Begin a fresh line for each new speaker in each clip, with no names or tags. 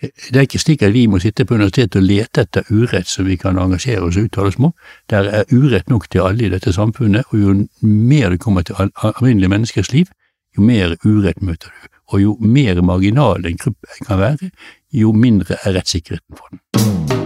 Det er ikke slik at vi må sitte på universitetet og lete etter urett som vi kan engasjere oss og uttale oss om. Det er urett nok til alle i dette samfunnet, og jo mer det kommer til alminnelige menneskers liv, jo mer urett møter du. Og jo mer marginal en gruppe kan være, jo mindre er rettssikkerheten for den.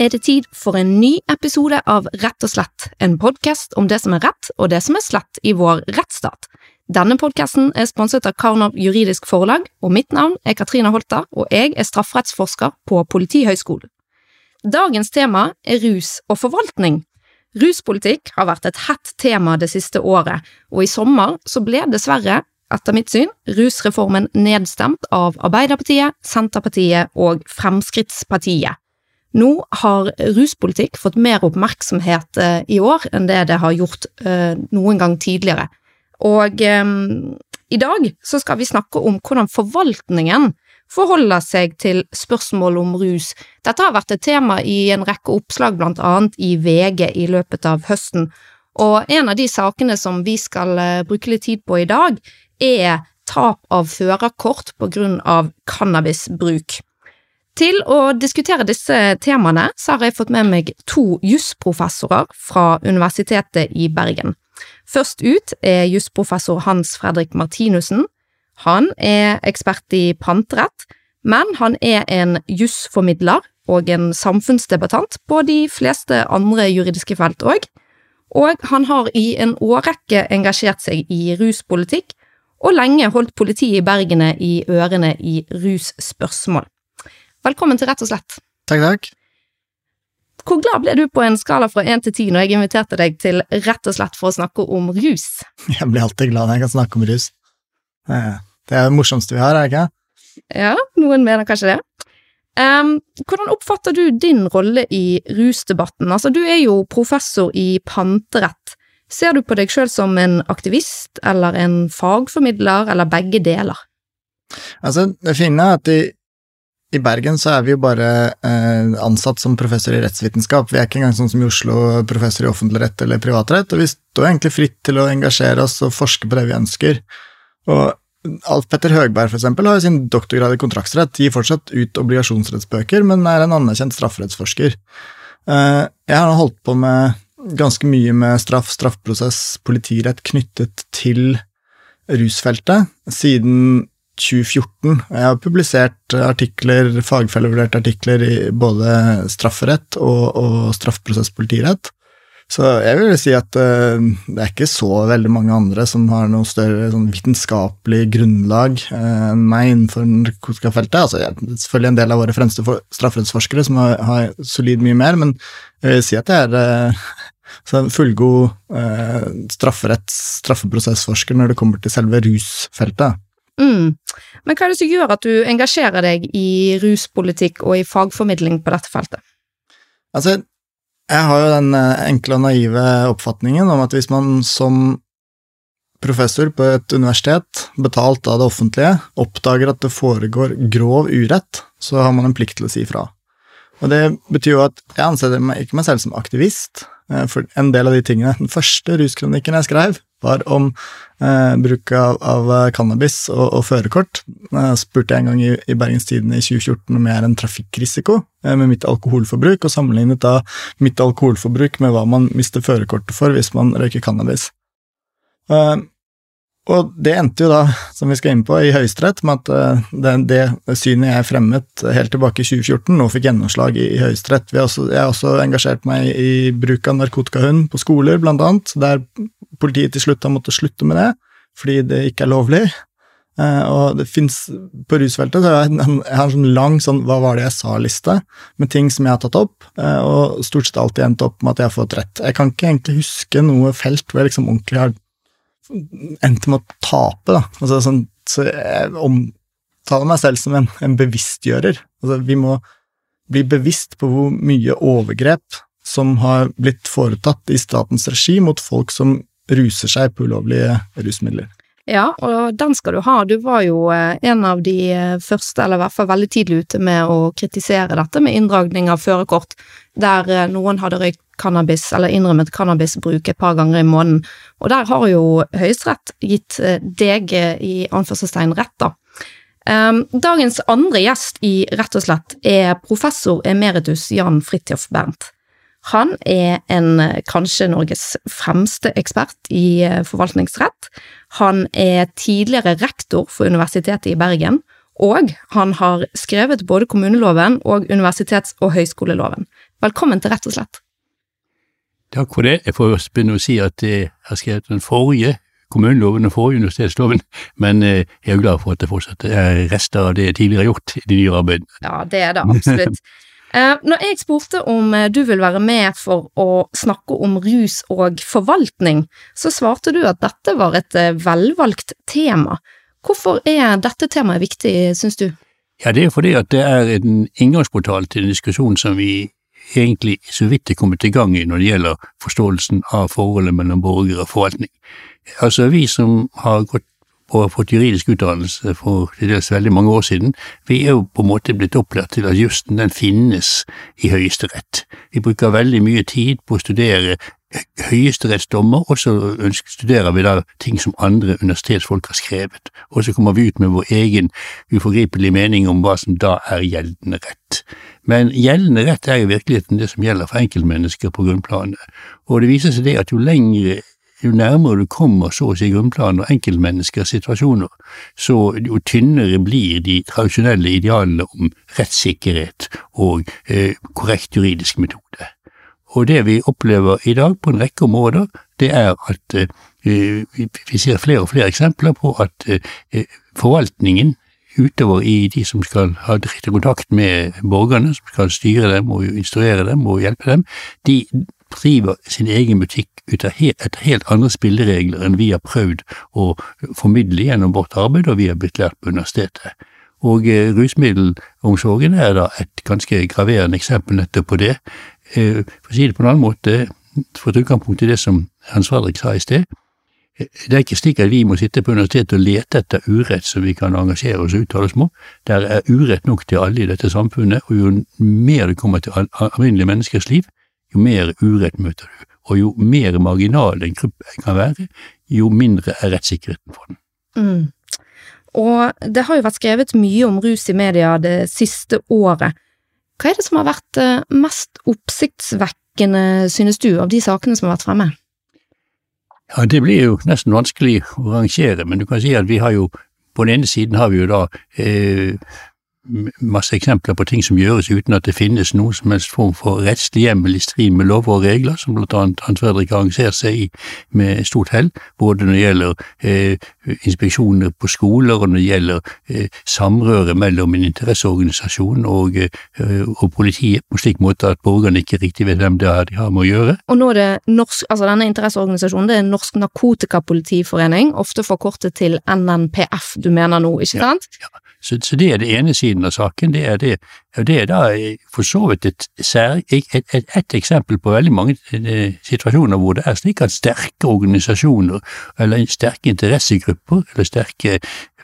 Er det tid for en ny episode av Rett og slett, en podkast om det som er rett og det som er slett i vår rettsstat. Denne podkasten er sponset av Karnov juridisk forlag, og mitt navn er Katrine Holter, og jeg er strafferettsforsker på Politihøgskolen. Dagens tema er rus og forvaltning. Ruspolitikk har vært et hett tema det siste året, og i sommer så ble dessverre, etter mitt syn, rusreformen nedstemt av Arbeiderpartiet, Senterpartiet og Fremskrittspartiet. Nå har ruspolitikk fått mer oppmerksomhet eh, i år enn det det har gjort eh, noen gang tidligere. Og eh, i dag så skal vi snakke om hvordan forvaltningen forholder seg til spørsmål om rus. Dette har vært et tema i en rekke oppslag, blant annet i VG i løpet av høsten, og en av de sakene som vi skal bruke litt tid på i dag, er tap av førerkort på grunn av cannabisbruk. Til å diskutere disse temaene så har jeg fått med meg to jusprofessorer fra Universitetet i Bergen. Først ut er jusprofessor Hans Fredrik Martinussen. Han er ekspert i panterett, men han er en jusformidler og en samfunnsdebattant på de fleste andre juridiske felt òg, og han har i en årrekke engasjert seg i ruspolitikk og lenge holdt politiet i Bergene i ørene i russpørsmål. Velkommen til Rett og slett.
Takk, takk.
Hvor glad ble du på en skala fra én til ti når jeg inviterte deg til Rett og slett for å snakke om rus?
Jeg blir alltid glad når jeg kan snakke om rus. Det er det morsomste vi har, er det ikke?
Ja, noen mener kanskje det. Um, hvordan oppfatter du din rolle i rusdebatten? Altså, du er jo professor i panterett. Ser du på deg sjøl som en aktivist eller en fagformidler, eller begge deler?
Altså, det fine er at i i Bergen så er vi jo bare eh, ansatt som professor i rettsvitenskap. Vi er ikke engang sånn som i Oslo, professor i offentlig rett eller privatrett, og vi står egentlig fritt til å engasjere oss og forske på det vi ønsker. Og Alf Petter Høgberg for eksempel, har jo sin doktorgrad i kontraktsrett, gir fortsatt ut obligasjonsrettsbøker, men er en anerkjent strafferettsforsker. Eh, jeg har holdt på med ganske mye med straff, straffprosess, politirett knyttet til rusfeltet siden 2014. Jeg har publisert artikler, fagfellevurderte artikler i både strafferett og, og straffeprosesspolitirett. Så jeg vil si at uh, det er ikke så veldig mange andre som har noe større sånn, vitenskapelig grunnlag uh, enn meg innenfor narkotikafeltet. Altså, jeg, selvfølgelig en del av våre fremste strafferettsforskere som har, har, solid mye mer, men jeg vil si at jeg er uh, fullgod strafferetts, straffeprosessforsker når det kommer til selve rusfeltet.
Mm. Men hva er det som gjør at du engasjerer deg i ruspolitikk og i fagformidling på dette feltet?
Altså, jeg har jo den eh, enkle og naive oppfatningen om at hvis man som professor på et universitet, betalt av det offentlige, oppdager at det foregår grov urett, så har man en plikt til å si fra. Og det betyr jo at jeg anser meg ikke meg selv som aktivist, eh, for en del av de tingene Den første ruskronikken jeg skrev, var om eh, bruk av, av, cannabis og, og førerkort. Eh, spurte jeg en gang i, i Bergens Tidende i 2014 om jeg er en trafikkrisiko eh, med mitt alkoholforbruk, og sammenlignet da mitt alkoholforbruk med hva man mister førerkortet for hvis man røyker cannabis. Eh, og det endte jo da, som vi skal inn på, i Høyesterett med at uh, det, det, synet jeg fremmet helt tilbake i 2014, nå fikk gjennomslag i, i Høyesterett. Jeg har også engasjert meg i bruk av narkotikahund på skoler, blant annet, der politiet til slutt har måttet slutte med det, fordi det ikke er lovlig. Uh, og det fins På rusfeltet så jeg, har en sånn lang sånn 'hva var det jeg sa'-liste med ting som jeg har tatt opp, uh, og stort sett alltid endt opp med at jeg har fått rett. Jeg kan ikke egentlig huske noe felt hvor jeg liksom ordentlig har endte med å tape, da. Altså, sånn, så jeg omtaler meg selv som en, en bevisstgjører. Altså, vi må bli bevisst på hvor mye overgrep som har blitt foretatt i statens regi mot folk som ruser seg på ulovlige rusmidler.
Ja, og den skal du ha. Du var jo eh, en av de eh, første, eller i hvert fall veldig tidlig ute med å kritisere dette med inndragning av førerkort, der eh, noen hadde røykt cannabis, eller innrømmet cannabisbruk et par ganger i måneden. Og der har jo Høyesterett gitt deg i anførselstegn rett, da. Ehm, dagens andre gjest i Rett og slett er professor emeritus Jan Fridtjof Bernt. Han er en, kanskje Norges fremste ekspert i eh, forvaltningsrett. Han er tidligere rektor for Universitetet i Bergen, og han har skrevet både kommuneloven og universitets- og høyskoleloven. Velkommen til Rett og slett.
Takk for det. Jeg får først begynne å si at jeg har skrevet den forrige kommuneloven og forrige universitetsloven, men eh, jeg er glad for at det fortsatt er rester av det jeg tidligere har gjort i de nye arbeidene.
Ja, det er det absolutt. Eh, når jeg spurte om eh, du vil være med for å snakke om rus og forvaltning, så svarte du at dette var et eh, velvalgt tema. Hvorfor er dette temaet viktig, syns du?
Ja, Det er fordi at det er en inngangsportal til en diskusjon som vi egentlig så vidt er kommet i gang i når det gjelder forståelsen av forholdet mellom borger og forvaltning. Altså, vi som har gått og fått juridisk utdannelse for til dels veldig mange år siden, vi er jo på en måte blitt opplært til at jussen den finnes i Høyesterett. Vi bruker veldig mye tid på å studere høyesterettsdommer, og så studerer vi da ting som andre universitetsfolk har skrevet, og så kommer vi ut med vår egen uforgripelige mening om hva som da er gjeldende rett. Men gjeldende rett er i virkeligheten det som gjelder for enkeltmennesker på grunnplanet, og det viser seg det at jo lengre jo nærmere du kommer så å si grunnplanen og enkeltmenneskers situasjoner, så jo tynnere blir de tradisjonelle idealene om rettssikkerhet og eh, korrekt juridisk metode. Og det vi opplever i dag på en rekke områder, det er at eh, vi ser flere og flere eksempler på at eh, forvaltningen utover i de som skal ha direkte kontakt med borgerne, som skal styre dem og instruere dem og hjelpe dem, de driver sin egen butikk etter helt andre spilleregler enn vi har prøvd å formidle gjennom vårt arbeid og vi har blitt lært på universitetet. Og eh, rusmiddelomsorgen er da et ganske graverende eksempel nettopp på det. Eh, for å si det på en annen måte, for å ta utgangspunkt i det som Hans Fredrik sa i sted, eh, det er ikke slik at vi må sitte på universitetet og lete etter urett som vi kan engasjere oss og uttale oss om. Der er urett nok til alle i dette samfunnet, og jo mer det kommer til alminnelige menneskers liv, jo mer urett møter du, og jo mer marginal en gruppe kan være, jo mindre er rettssikkerheten for den.
Mm. Og det har jo vært skrevet mye om rus i media det siste året. Hva er det som har vært eh, mest oppsiktsvekkende, synes du, av de sakene som har vært fremme?
Ja, Det blir jo nesten vanskelig å rangere, men du kan si at vi har jo på den ene siden har vi jo da eh, masse eksempler på ting som gjøres uten at det finnes noen som helst form for rettslig hjemmel i strid med lover og regler, som blant annet Hans Fredrik har arrangert seg i med stort hell, både når det gjelder eh, inspeksjoner på skoler, og når det gjelder eh, samrøre mellom en interesseorganisasjon og, eh, og, politiet, på slik måte at borgerne ikke riktig vet hvem det er de har med å gjøre.
Og nå er det norsk, altså denne interesseorganisasjonen det er Norsk Narkotikapolitiforening, ofte forkortet til NNPF du mener nå, ikke sant?
Ja, ja. Så, så, det er det ene siden av saken. Det er, det, det er da for så vidt et, et, et, et, eksempel på veldig mange eh, situasjoner hvor det er slik at sterke organisasjoner, eller sterke interessegrupper, eller sterke Eh,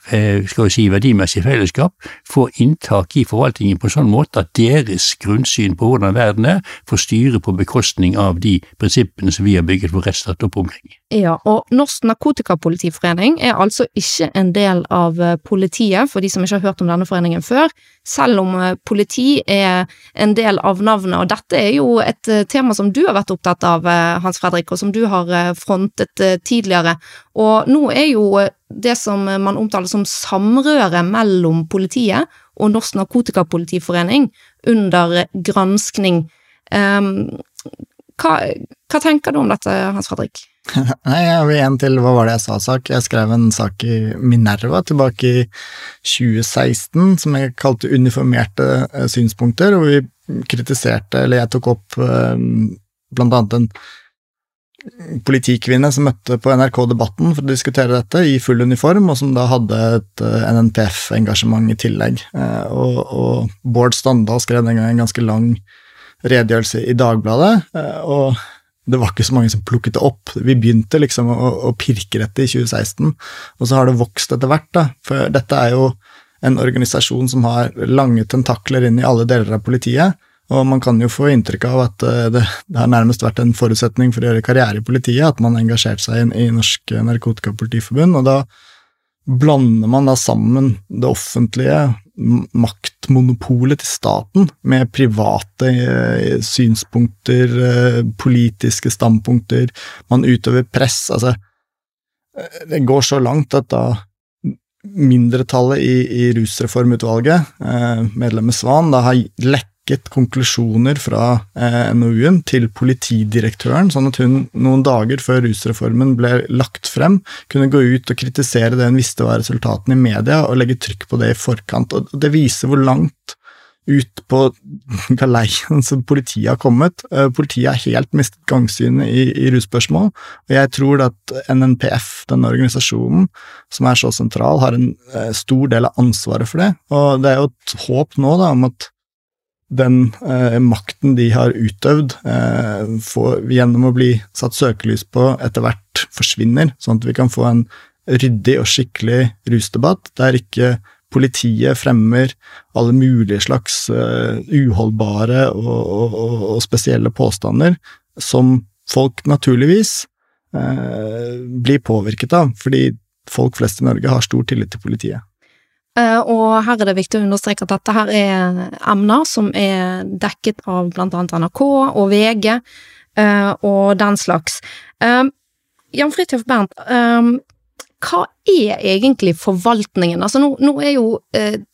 skal vi si, verdimessig fellesskap får inntak i forvaltningen på en sånn måte at deres grunnsyn på hvordan verden er, får styre på bekostning av de prinsippene som vi har bygget vår rettsstat opp omkring.
Ja, og Norsk Narkotikapolitiforening er altså ikke en del av eh, politiet, for de som ikke har hørt om denne foreningen før, selv om eh, politi er en del av navnet, og dette er jo et tema som du har vært opptatt av, Hans Fredrik, og som du har frontet tidligere, og nå er jo det som man omtaler som samrøre mellom politiet og Norsk Narkotikapolitiforening under granskning. Um, hva, hva, tenker du om dette, Hans Fredrik?
Nei, jeg vil igjen til hva var det jeg sa-sak. Jeg skrev en sak i Minerva tilbake i 2016 som jeg kalte Uniformerte eh, synspunkter, og vi kritiserte, eller jeg tok opp um, blant annet en politikvinne som møtte på NRK Debatten for å diskutere dette, i full uniform, og som da hadde et eh, NNPF-engasjement i tillegg. Og, og, Bård Standal skrev den gang en ganske lang redegjørelse i Dagbladet, og det var ikke så mange som plukket det opp. Vi begynte liksom å, å pirke dette i 2016, og så har det vokst etter hvert. da, For dette er jo en organisasjon som har lange tentakler inn i alle deler av politiet. Og man kan jo få inntrykk av at eh, det, det har nærmest vært en forutsetning for å gjøre karriere i politiet, at man engasjerte seg i, i Norsk Narkotikapolitiforbund, og da blander man da sammen det offentlige maktmonopolet til staten med private eh, synspunkter, eh, politiske standpunkter, man utøver press. Altså, eh, det går så langt at da mindretallet i, i rusreformutvalget, medlemmet Svan, da har lett lekket konklusjoner fra eh, NOU-en til politidirektøren, sånn at hun noen dager før rusreformen ble lagt frem, kunne gå ut og kritisere det hun visste var resultatene i media, og legge trykk på det i forkant. Og Det viser hvor langt ut på galeien som politiet har kommet. Eh, politiet har helt mistet gangsynet i, i russpørsmål, og jeg tror at NNPF, denne organisasjonen som er så sentral, har en eh, stor del av ansvaret for det. Og det er jo et håp nå da, om at den eh, makten de har utøvd eh, for, gjennom å bli satt søkelys på, etter hvert forsvinner, sånn at vi kan få en ryddig og skikkelig rusdebatt, der ikke politiet fremmer alle mulige slags eh, uholdbare og, og, og, og, spesielle påstander som folk naturligvis uh, blir påvirket av, fordi folk flest i Norge har stor tillit til politiet.
Eh, og her er det viktig å understreke at dette her er emner som er dekket av annet NRK og VG eh, og den slags. Eh, Jan Fridtjof Bernt, hva er egentlig forvaltningen? Altså nå, nå er jo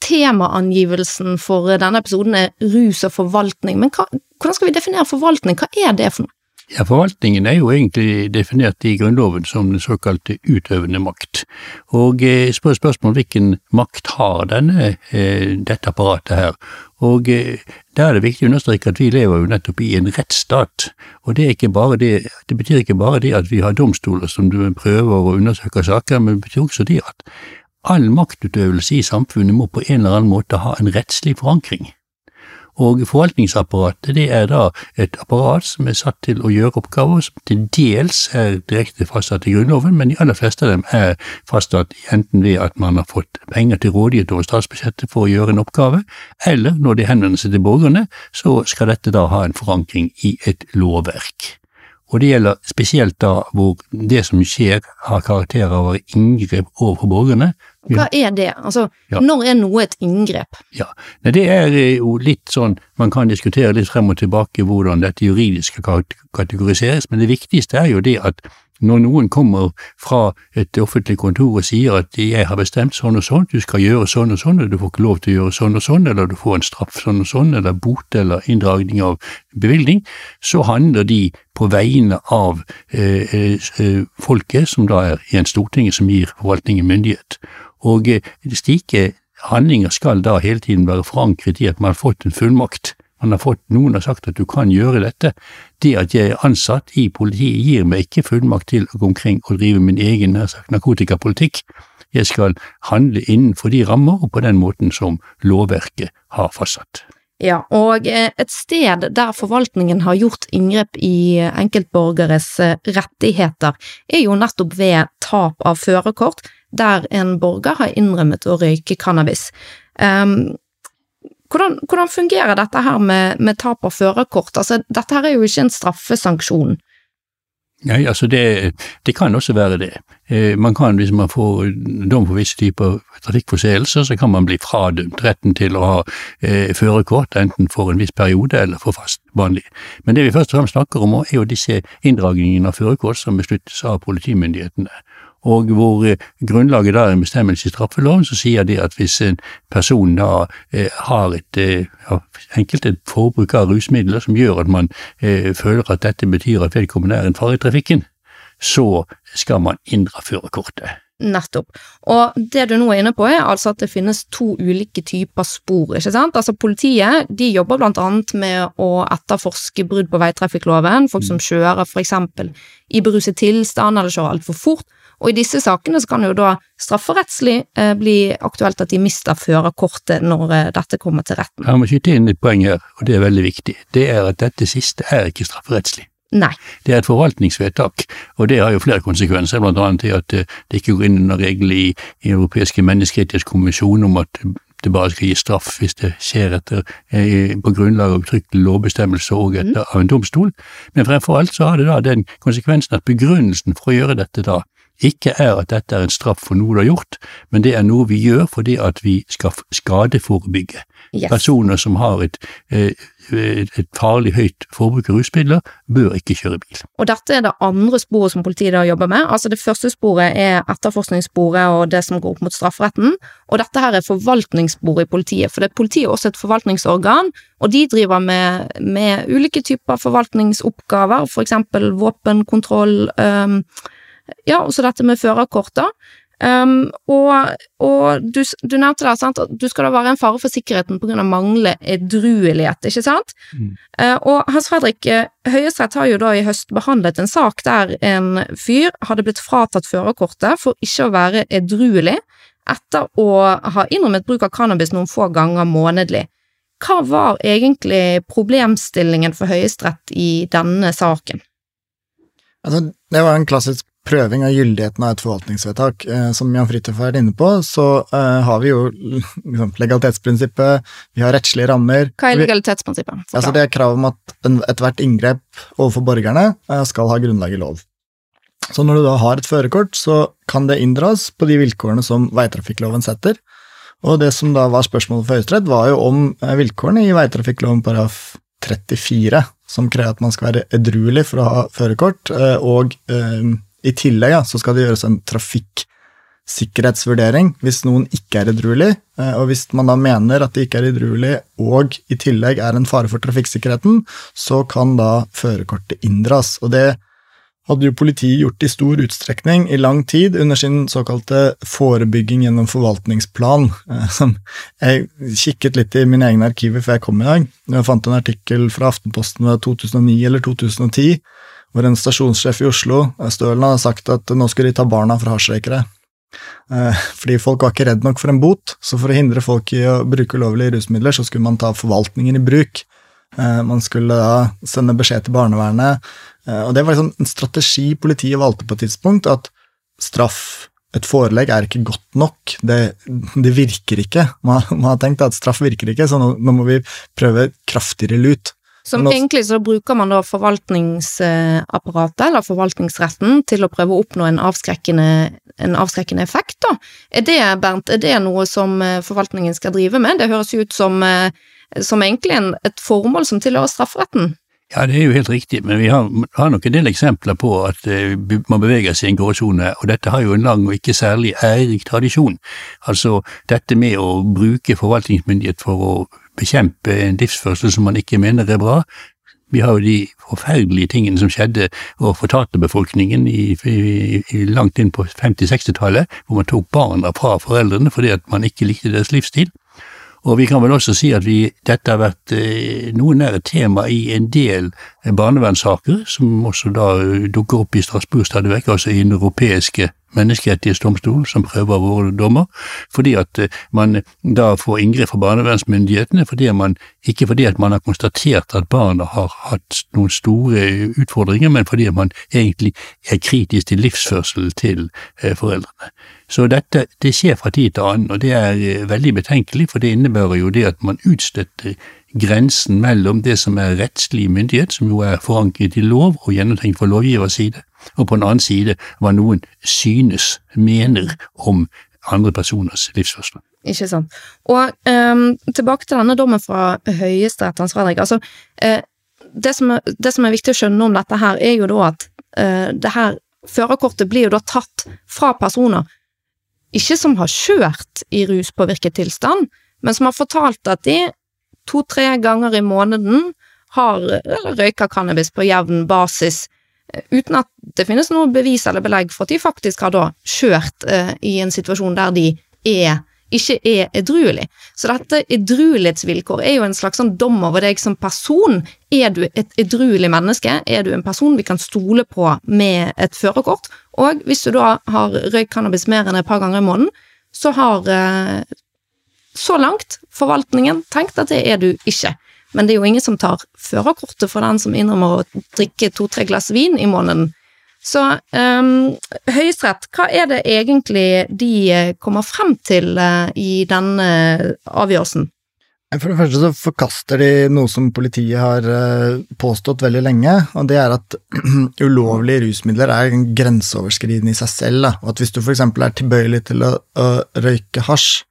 temaangivelsen for denne episoden er rus og forvaltning, men hva, hvordan skal vi definere forvaltning? Hva er det for noe?
Ja, Forvaltningen er jo egentlig definert i Grunnloven som den såkalte utøvende makt. Og eh, spør spørsmål hvilken makt har denne, eh, dette apparatet her. Og eh, der er det viktig å understreke at vi lever jo nettopp i en rettsstat. Og det, det, det betyr ikke bare det at vi har domstoler som prøver å undersøke saker, men det betyr også det at all maktutøvelse i samfunnet må på en eller annen måte ha en rettslig forankring. Og forvaltningsapparatet det er da et apparat som er satt til å gjøre oppgaver som til dels er direkte fastsatt i Grunnloven, men de aller fleste av dem er fastsatt enten ved at man har fått penger til rådighet over statsbudsjettet for å gjøre en oppgave, eller når de henvender seg til borgerne, så skal dette da ha en forankring i et lovverk. Og det gjelder spesielt da hvor det som skjer har karakter av å inngrep overfor borgerne,
hva er det? Altså, ja. når er noe et inngrep?
Ja, Det er jo litt sånn, man kan diskutere litt frem og tilbake hvordan dette juridisk skal kategoriseres, men det viktigste er jo det at når noen kommer fra et offentlig kontor og sier at jeg har bestemt sånn og sånn, du skal gjøre sånn og sånn, og du får ikke lov til å gjøre sånn og sånn, eller du får en straff sånn og sånn, eller bot eller inndragning av bevilgning, så handler de på vegne av eh, eh, folket, som da er i en Stortinget som gir forvaltningen myndighet. Og eh, slike handlinger skal da hele tiden være forankret i at man har fått en fullmakt. Man har fått, Noen har sagt at du kan gjøre dette. Det at jeg er ansatt i politiet gir meg ikke fullmakt til å gå omkring og drive min egen sagt, narkotikapolitikk. Jeg skal handle innenfor de rammer og på den måten som lovverket har fastsatt.
Ja, og eh, et sted der forvaltningen har gjort inngrep i enkeltborgeres eh, rettigheter, er jo nettopp ved tap av førerkort, der en borger har innrømmet å røyke cannabis. Um, hvordan, hvordan, fungerer dette her med, med tap av førerkort? Altså, dette her er jo ikke en straffesanksjon.
Nei, altså det, det, kan også være det. Eh, man kan, Hvis man får dom for visse typer trafikkforseelser, så kan man bli fradømt retten til å ha eh, førerkort, enten for en viss periode eller for fast vanlig. Men det vi først og fremst snakker om, er jo disse inndragningene av førerkort som besluttes av politimyndighetene og hvor eh, grunnlaget da er en bestemmelse i straffeloven som sier det at hvis en person da eh, har et ja, enkelt et forbruk av rusmidler som gjør at man eh, føler at dette betyr at vedkommende er en fare i trafikken, så skal man inndra førerkortet.
Nettopp. Og det du nå er inne på, er altså at det finnes to ulike typer spor, ikke sant. Altså politiet de jobber blant annet med å etterforske brudd på veitrafikkloven, folk som kjører for eksempel i beruset tilstand eller kjører altfor fort, og i disse sakene så kan det jo da strafferettslig eh, bli aktuelt at de mister førerkortet når eh, dette kommer til retten.
Jeg må skyte inn et poeng her, og det er veldig viktig. Det er at dette siste er ikke strafferettslig.
Nei.
Det er et forvaltningsvedtak, og det har jo flere konsekvenser, blant annet til at eh, det ikke går inn under reglene i, i Europeiske menneskerettighetskonvensjon om at det bare skal gi straff hvis det skjer etter, eh, på grunnlag av uttrykkelig lovbestemmelse og etter av en domstol. Men fremfor alt så har det da den konsekvensen at begrunnelsen for å gjøre dette da ikke er at dette er en straff for noe du har gjort, men det er noe vi gjør fordi at vi skal skadeforebygge.
Yes.
Personer som har et, eh, et farlig høyt forbruk av rusmidler, bør ikke kjøre bil.
Og dette er det andre sporet som politiet da jobber med. Altså Det første sporet er etterforskningssporet og det som går opp mot strafferetten. Og dette her er forvaltningssporet i politiet, for det er politiet er også et forvaltningsorgan, og de driver med, med ulike typer forvaltningsoppgaver, for eksempel våpenkontroll, um, ja, og så dette med førerkort, da. Um, og, og du, du, nevnte det, sant, at du skal da være en fare for sikkerheten av manglende edruelighet, ikke sant? Mm. Uh, og Hans Fredrik, uh, Høyesterett har jo da i høst behandlet en sak der en fyr hadde blitt fratatt førerkortet for ikke å være edruelig etter å ha innrømmet bruk av cannabis noen få ganger månedlig. Hva var egentlig problemstillingen for Høyesterett i denne saken?
Altså, det var en klassisk prøving av gyldigheten av et forvaltningsvedtak. Eh, som Jan Fridtjof har vært inne på, så eh, har vi jo liksom, legalitetsprinsippet, vi har rettslige rammer
Hva er legalitetsprinsippet?
Vi, altså det er krav om at ethvert inngrep overfor borgerne eh, skal ha grunnlag i lov. Så når du da har et førerkort, så kan det inndras på de vilkårene som veitrafikkloven setter. Og det som da var spørsmålet for Høyesterett, var jo om vilkårene i veitrafikkloven paragraf 34, som krever at man skal være edruelig for å ha førerkort, og i tillegg ja, så skal det gjøres en trafikksikkerhetsvurdering hvis noen ikke er edruelig, eh, og hvis man da mener at de ikke er edruelig og i tillegg er en fare for trafikksikkerheten, så kan da førerkortet inndras. Og det hadde jo politiet gjort i stor utstrekning i lang tid under sin såkalte forebygging gjennom forvaltningsplan. Eh, Jeg kikket litt i mine egne arkiver før jeg kom i dag. Jeg fant en artikkel fra Aftenposten ved 2009 eller 2010 hvor en stasjonssjef i Oslo, eh, Stølen, hadde sagt at nå skulle de ta barna fra hasjrøykere. Eh, fordi folk var ikke redd nok for en bot, så for å hindre folk i å bruke ulovlige rusmidler, så skulle man ta forvaltningen i bruk. Eh, man skulle da sende beskjed til barnevernet, og det var liksom en strategi politiet valgte på et tidspunkt, at straff, et forelegg, er ikke godt nok. Det, det virker ikke. Man, man, har tenkt at straff virker ikke, så nå, nå må vi prøve kraftigere lut.
Som også, egentlig så bruker man da forvaltningsapparatet, eller forvaltningsretten, til å prøve å oppnå en avskrekkende, en avskrekkende effekt, da. Er det, Bernt, er det noe som eh, forvaltningen skal drive med? Det høres jo ut som, eh, som egentlig en, et formål som tilhører strafferetten.
Ja, det er jo helt riktig, men vi har, har nok en del eksempler på at uh, man beveger seg i en gråsone, og dette har jo en lang og ikke særlig ærerik tradisjon. Altså, dette med å bruke forvaltningsmyndighet for å bekjempe en livsførsel som man ikke mener er bra. Vi har jo de forferdelige tingene som skjedde og fortalte befolkningen i, i, i langt inn på 50-60-tallet, hvor man tok barna fra foreldrene fordi at man ikke likte deres livsstil. Og vi kan vel også si at vi, dette har vært eh, noe nær et tema i en del barnevernssaker, som også da dukker opp i Strasbourg stadig vekk, altså i den europeiske menneskerettighetsdomstol som prøver våre dommer, fordi at eh, man da får inngrep fra barnevernsmyndighetene, fordi man, ikke fordi at man har konstatert at barna har hatt noen store utfordringer, men fordi man egentlig er kritisk til livsførselen til eh, foreldrene. Så dette det skjer fra tid til annen, og det er eh, veldig betenkelig, for det innebærer jo det at man utstøtter grensen mellom det som er rettslig myndighet, som jo er forankret i lov og gjennomtenkt fra lovgivers side, og på en annen side hva noen synes, mener om andre personers livsførsel.
Ikke sant. Og um, tilbake til denne dommen fra Høyesterett, Hans Fredrik. Altså, uh, det, som er, det, som er, viktig å skjønne om dette her, er jo da at uh, det her førerkortet blir jo da tatt fra personer ikke som har kjørt i ruspåvirket tilstand, men som har fortalt at de to-tre ganger i måneden har røyka cannabis på jevn basis, eh, uten at det finnes noe bevis eller belegg for at de faktisk har da kjørt eh, i en situasjon der de er ikke er edruelig. Så dette edruelighetsvilkår er jo en slags sånn dom over deg som person. Er du et edruelig menneske? Er du en person vi kan stole på med et førerkort? Og hvis du da har røykt cannabis mer enn et par ganger i måneden, så har eh, så langt forvaltningen tenkt at det er du ikke. men det er jo ingen som tar førerkortet for den som innrømmer å drikke to-tre glass vin i måneden. Så um, Høyesterett, hva er det egentlig de eh, kommer frem til uh, i denne avgjørelsen?
For det første så forkaster de noe som politiet har påstått veldig lenge, og det er at ulovlige rusmidler er grenseoverskridende i seg selv. Da. Og at hvis du f.eks. er tilbøyelig til å, å røyke hasj,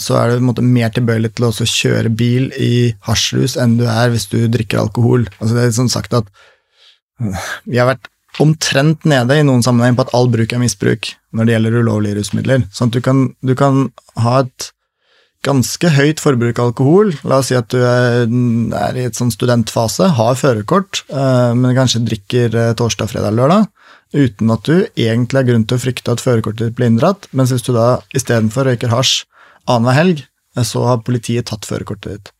så er du mer tilbøyelig til å kjøre bil i hasjrus enn du er hvis du drikker alkohol. Altså, det er sånn sagt at vi har vært omtrent nede i noen sammenheng på at all bruk er misbruk når det gjelder ulovlige rusmidler. Sånn at du kan, du kan ha et ganske høyt forbruk av alkohol. La oss si at du er, er i et sånn studentfase, har førerkort, eh, men kanskje drikker eh, torsdag, fredag, lørdag, uten at du egentlig har grunn til å frykte at førerkortet ditt blir inndratt. Mens hvis du da istedenfor røyker hasj annenhver helg, eh, så har politiet tatt førerkortet ditt.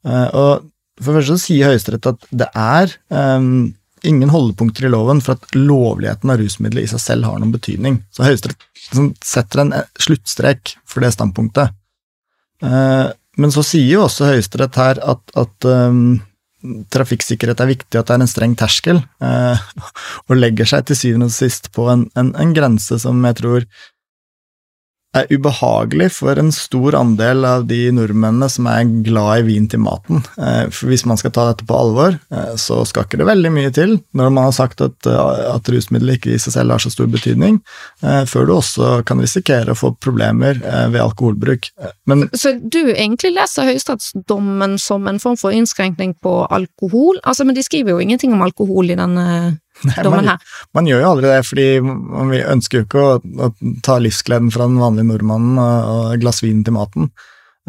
Og for det første sier Høyesterett at det er um, ingen holdepunkter i loven for at lovligheten av rusmidler i seg selv har noen betydning. Så Høyesterett liksom setter en sluttstrek for det standpunktet. Eh, men så sier jo også Høyesterett her at, at um, trafikksikkerhet er viktig, at det er en streng terskel, og legger seg til syvende og sist på en, en, en grense som jeg tror er ubehagelig for en stor andel av de nordmennene som er glad i vin til maten. Eh, for hvis man skal ta dette på alvor, eh, så skal ikke det veldig mye til når man har sagt at, eh, at rusmidler ikke i seg selv har så stor betydning, før du også kan risikere å få problemer ved alkoholbruk.
Men, så du egentlig leser høyesterettsdommen som en form for innskrenkning på alkohol? Altså, Men de skriver jo ingenting om alkohol i denne Nei,
man, man, gjør jo aldri det, fordi man ønsker jo ikke å, å ta livsgleden fra den vanlige nordmannen og, og glass vin til maten.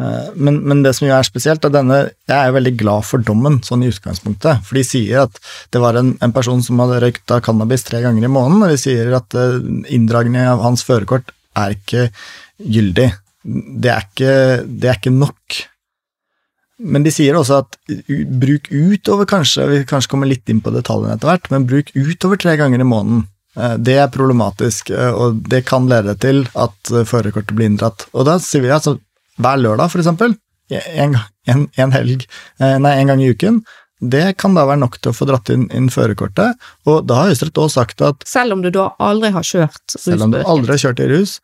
Eh, men, men, det som jo er spesielt, er denne Jeg er jo veldig glad for dommen, sånn i utgangspunktet. For de sier at det var en, en person som hadde røykt av cannabis tre ganger i måneden, og de sier at eh, inndragning av hans førerkort er ikke gyldig. Det er ikke, det er ikke nok. Men de sier også at bruk utover, kanskje, vi kanskje kommer litt inn på detaljene etter hvert, men bruk utover tre ganger i måneden. Eh, det er problematisk, eh, og det kan lede til at eh, førerkortet blir inndratt. Og da sier vi altså hver lørdag, for eksempel, en, en, en, helg, nei, en gang i uken, det kan da være nok til å få dratt inn, inn førerkortet, og da har Høyesterett òg sagt at
Selv om du da aldri har kjørt rusbøker?
Selv om du aldri har kjørt i rus.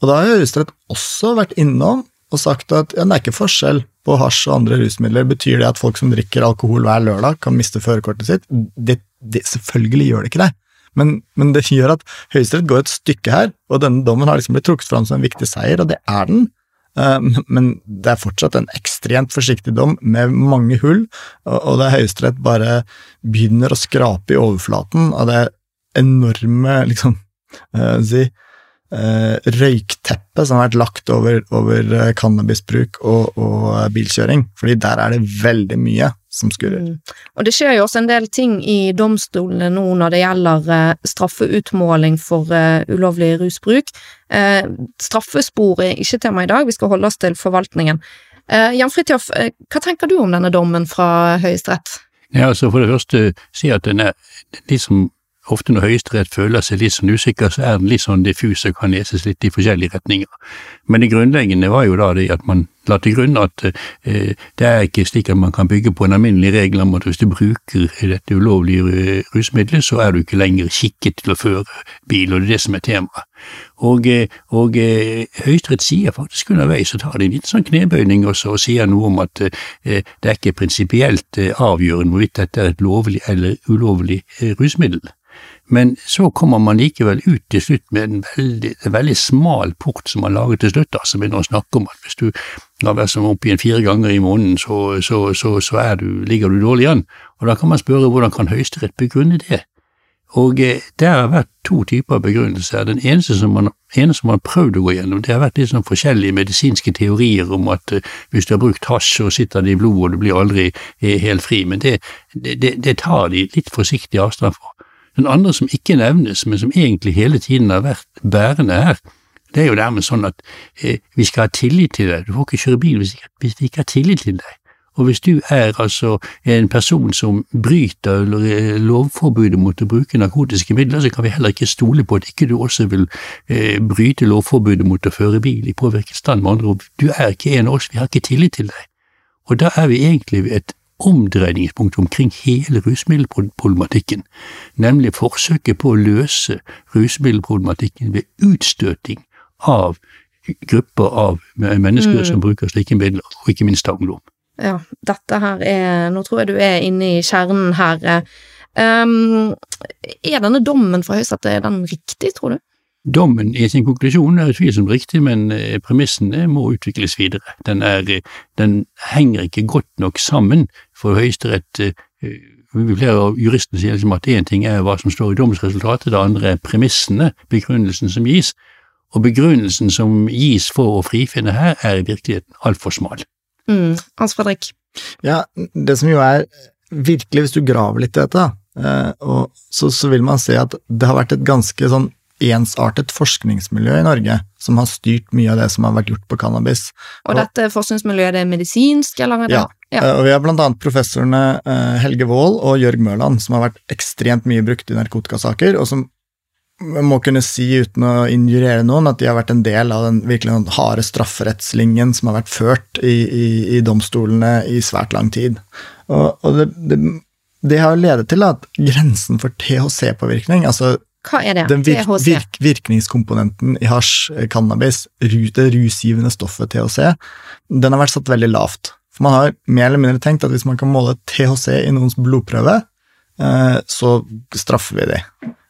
Og da har Høyesterett også vært innom og sagt at ja, det er ikke forskjell på hasj og andre rusmidler. Betyr det at folk som drikker alkohol hver lørdag, kan miste førerkortet sitt? Det, det, selvfølgelig gjør det ikke det. Men, men det gjør at Høyesterett går et stykke her, og denne dommen har liksom blitt trukket fram som en viktig seier, og det er den. Um, men det er fortsatt en ekstremt forsiktig dom med mange hull, og det Høyesterett bare begynner å skrape i overflaten av det enorme, liksom, uh, si, røykteppet som har vært lagt over, over uh, cannabisbruk og, og, uh, bilkjøring. fordi der er det veldig mye som skurrer. Mm.
Og det skjer jo også en del ting i domstolene nå når det gjelder straffeutmåling for ulovlig rusbruk. straffespor er ikke tema i dag, vi skal holde oss til forvaltningen. Jan Fridtjof, hva tenker du om denne dommen fra Høyesterett?
Ja, altså For det første si at den er de som ofte når Høyesterett føler seg litt sånn usikker, så er den litt sånn diffus og kan leses litt i forskjellige retninger. Men det grunnleggende var jo da det at man la til grunn at eh, det er ikke slik at man kan bygge på en alminnelig regel om at hvis du bruker dette ulovlige rusmiddelet, så er du ikke lenger skikket til å føre bil, og det er det som er temaet. Og, eh, og eh, Høyesterett sier faktisk underveis, så tar de en liten sånn knebøyning også, og sier noe om at eh, det er ikke prinsipielt eh, avgjørende hvorvidt dette er et lovlig eller ulovlig rusmiddel. Men så kommer man likevel ut til slutt med en veldig, en veldig smal port som man lager til slutt, altså begynner å snakke om at hvis du har vært som opp igjen fire ganger i måneden, så, så, så, så du, ligger du dårlig an. Og da kan man spørre hvordan kan Høyesterett begrunne det? Og eh, det har vært to typer begrunnelser. Den eneste som man, ene som man har prøvd å gå gjennom, det har vært litt sånn forskjellige medisinske teorier om at eh, hvis du har brukt hasj, så sitter det i blodet, og du blir aldri eh, helt fri. Men det, det, det tar de litt forsiktig avstand fra. Den andre som ikke nevnes, men som egentlig hele tiden har vært bærende her, det er jo dermed sånn at eh, vi skal ha tillit til deg. Du får ikke kjøre bil hvis, vi ikke har tillit til deg. Og hvis du er altså en person som bryter eh, lovforbudet mot å bruke narkotiske midler, så kan vi heller ikke stole på at ikke du også vil eh, bryte lovforbudet mot å føre bil i påvirket stand. Med andre ord, du er ikke en av oss, vi har ikke tillit til deg. Og da er vi egentlig et omdreiningspunkt omkring hele rusmiddelproblematikken, nemlig forsøket på å løse rusmiddelproblematikken ved utstøting av grupper av mennesker mm. som bruker slike midler, og ikke minst ungdom.
Ja, dette her er Nå tror jeg du er inne i kjernen her. Um, er denne dommen fra Høyesterett, er den riktig, tror du?
Dommen i sin konklusjon er utvilsomt riktig, men eh, premissene må utvikles videre. Den, er, den henger ikke godt nok sammen for Høyesterett. Eh, flere av juristene sier liksom at én ting er hva som står i domsresultatet, det andre er premissene, begrunnelsen som gis, og begrunnelsen som gis for å frifinne her, er i virkeligheten altfor smal.
Mm. Hans Fredrik?
Ja, det som jo er virkelig, hvis du graver litt i dette, eh, så, så vil man se at det har vært et ganske sånn ensartet forskningsmiljø i Norge som har styrt mye av det som har vært gjort på cannabis.
Og, dette forskningsmiljøet, det er medisinsk, eller?
Ja. ja. Og vi har annet professorene eh, Helge Wold og Jørg Mørland, som har vært ekstremt mye brukt i narkotikasaker, og som må kunne si uten å injurere noen at de har vært en del av den virkelig harde strafferettslinjen som har vært ført i, i, i domstolene i svært lang tid. Og, og det, det, det, har ledet til at grensen for THC-påvirkning, altså
hva er det?
Den virk, virk, virkningskomponenten i hasj, eh, cannabis, det rusgivende stoffet THC, den har vært satt veldig lavt. For man har mer eller mindre tenkt at hvis man kan måle THC i noens blodprøve, eh, så straffer vi de.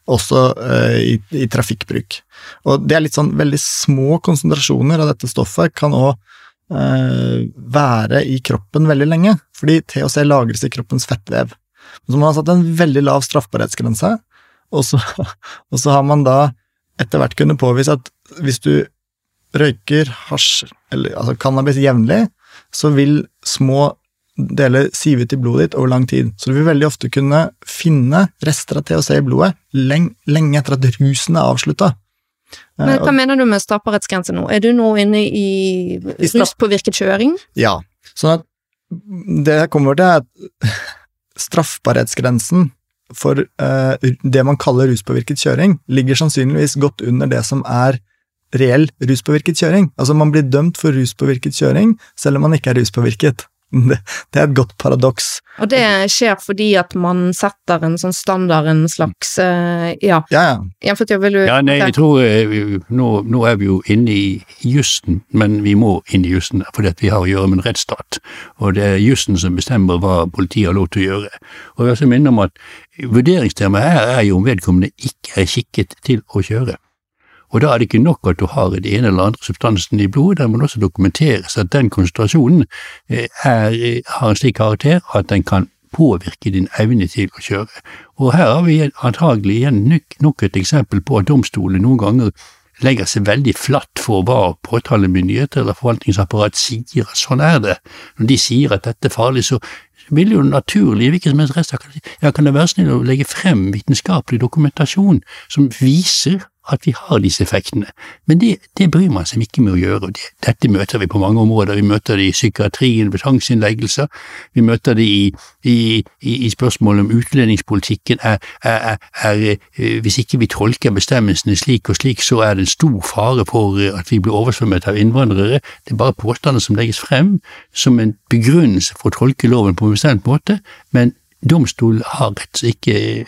Også eh, i, i trafikkbruk. Og det er litt sånn veldig små konsentrasjoner av dette stoffet kan òg være i kroppen veldig lenge, fordi THC lagres i kroppens fettvev. Så man har satt en veldig lav straffbarhetsgrense, og så, og så har man da etter hvert kunnet påvise at hvis du røyker hasj, eller altså cannabis jevnlig, så vil små deler sive ut i blodet ditt over lang tid. Så du vil veldig ofte kunne finne rester av THC i blodet lenge, lenge etter at rusen er avslutta.
Men hva mener du med strafferettsgrense nå? Er du nå inne i, i ruspåvirket kjøring?
Ja. Sånn at det kommer til er at straffbarhetsgrensen for uh, det man kaller ruspåvirket kjøring, ligger sannsynligvis godt under det som er reell ruspåvirket kjøring. Altså, man blir dømt for ruspåvirket kjøring selv om man ikke er ruspåvirket. Det, det, er et godt paradoks.
Og det skjer fordi at man setter en sånn standard, en slags uh, Ja.
ja, ja.
du,
ja nei, jeg tror uh, nå, nå, er vi jo inne i jussen, men vi må inn i jussen fordi vi har å gjøre med en rettsstat. Og det er jussen som bestemmer hva politiet har lov til å gjøre. Og jeg vil minne om at vurderingstemaet her er jo om vedkommende ikke er skikket til å kjøre. Og da er det ikke nok at du har den ene eller andre substansen i blodet, det må også dokumenteres at den konsentrasjonen eh, er, har en slik karakter at den kan påvirke din evne til å kjøre. Og her har vi antagelig igjen nok et eksempel på at domstolene noen ganger legger seg veldig flatt for hva påtalemyndigheter eller forvaltningsapparat sier at sånn er det. Når de sier at dette er farlig, så vil jo naturlig hvilken som helst rettssak ja, kan det være snill å legge frem vitenskapelig dokumentasjon som viser at vi har disse effektene. Men det, det bryr man seg ikke med å gjøre. Det, dette møter vi på mange områder. Vi møter det i psykiatrien ved tvangsinnleggelser. Vi møter det i, i, i, spørsmålet om utlendingspolitikken. Er, er, er, eh, hvis ikke vi tolker bestemmelsene slik og slik, så er det en stor fare for at vi blir oversvømmet av innvandrere. Det er bare påstander som legges frem som en begrunnelse for å tolke loven på en bestemt måte, men domstolen har rett og slett ikke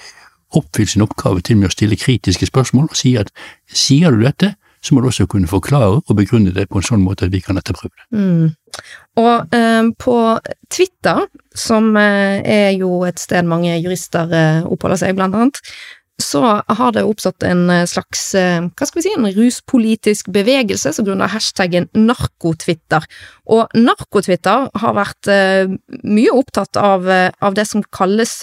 oppfylt sin oppgave til med å stille kritiske spørsmål og si at sier du dette, så må du også kunne forklare og begrunne det på en sånn måte at vi kan etterprøve det.
Mm. Og eh, på Twitter, som eh, er jo et sted mange jurister eh, oppholder seg, blant annet, så har det oppstått en eh, slags eh, hva skal vi si, en ruspolitisk bevegelse som grunner hashtaggen narkotwitter. Og narkotwitter har vært eh, mye opptatt av, av det som kalles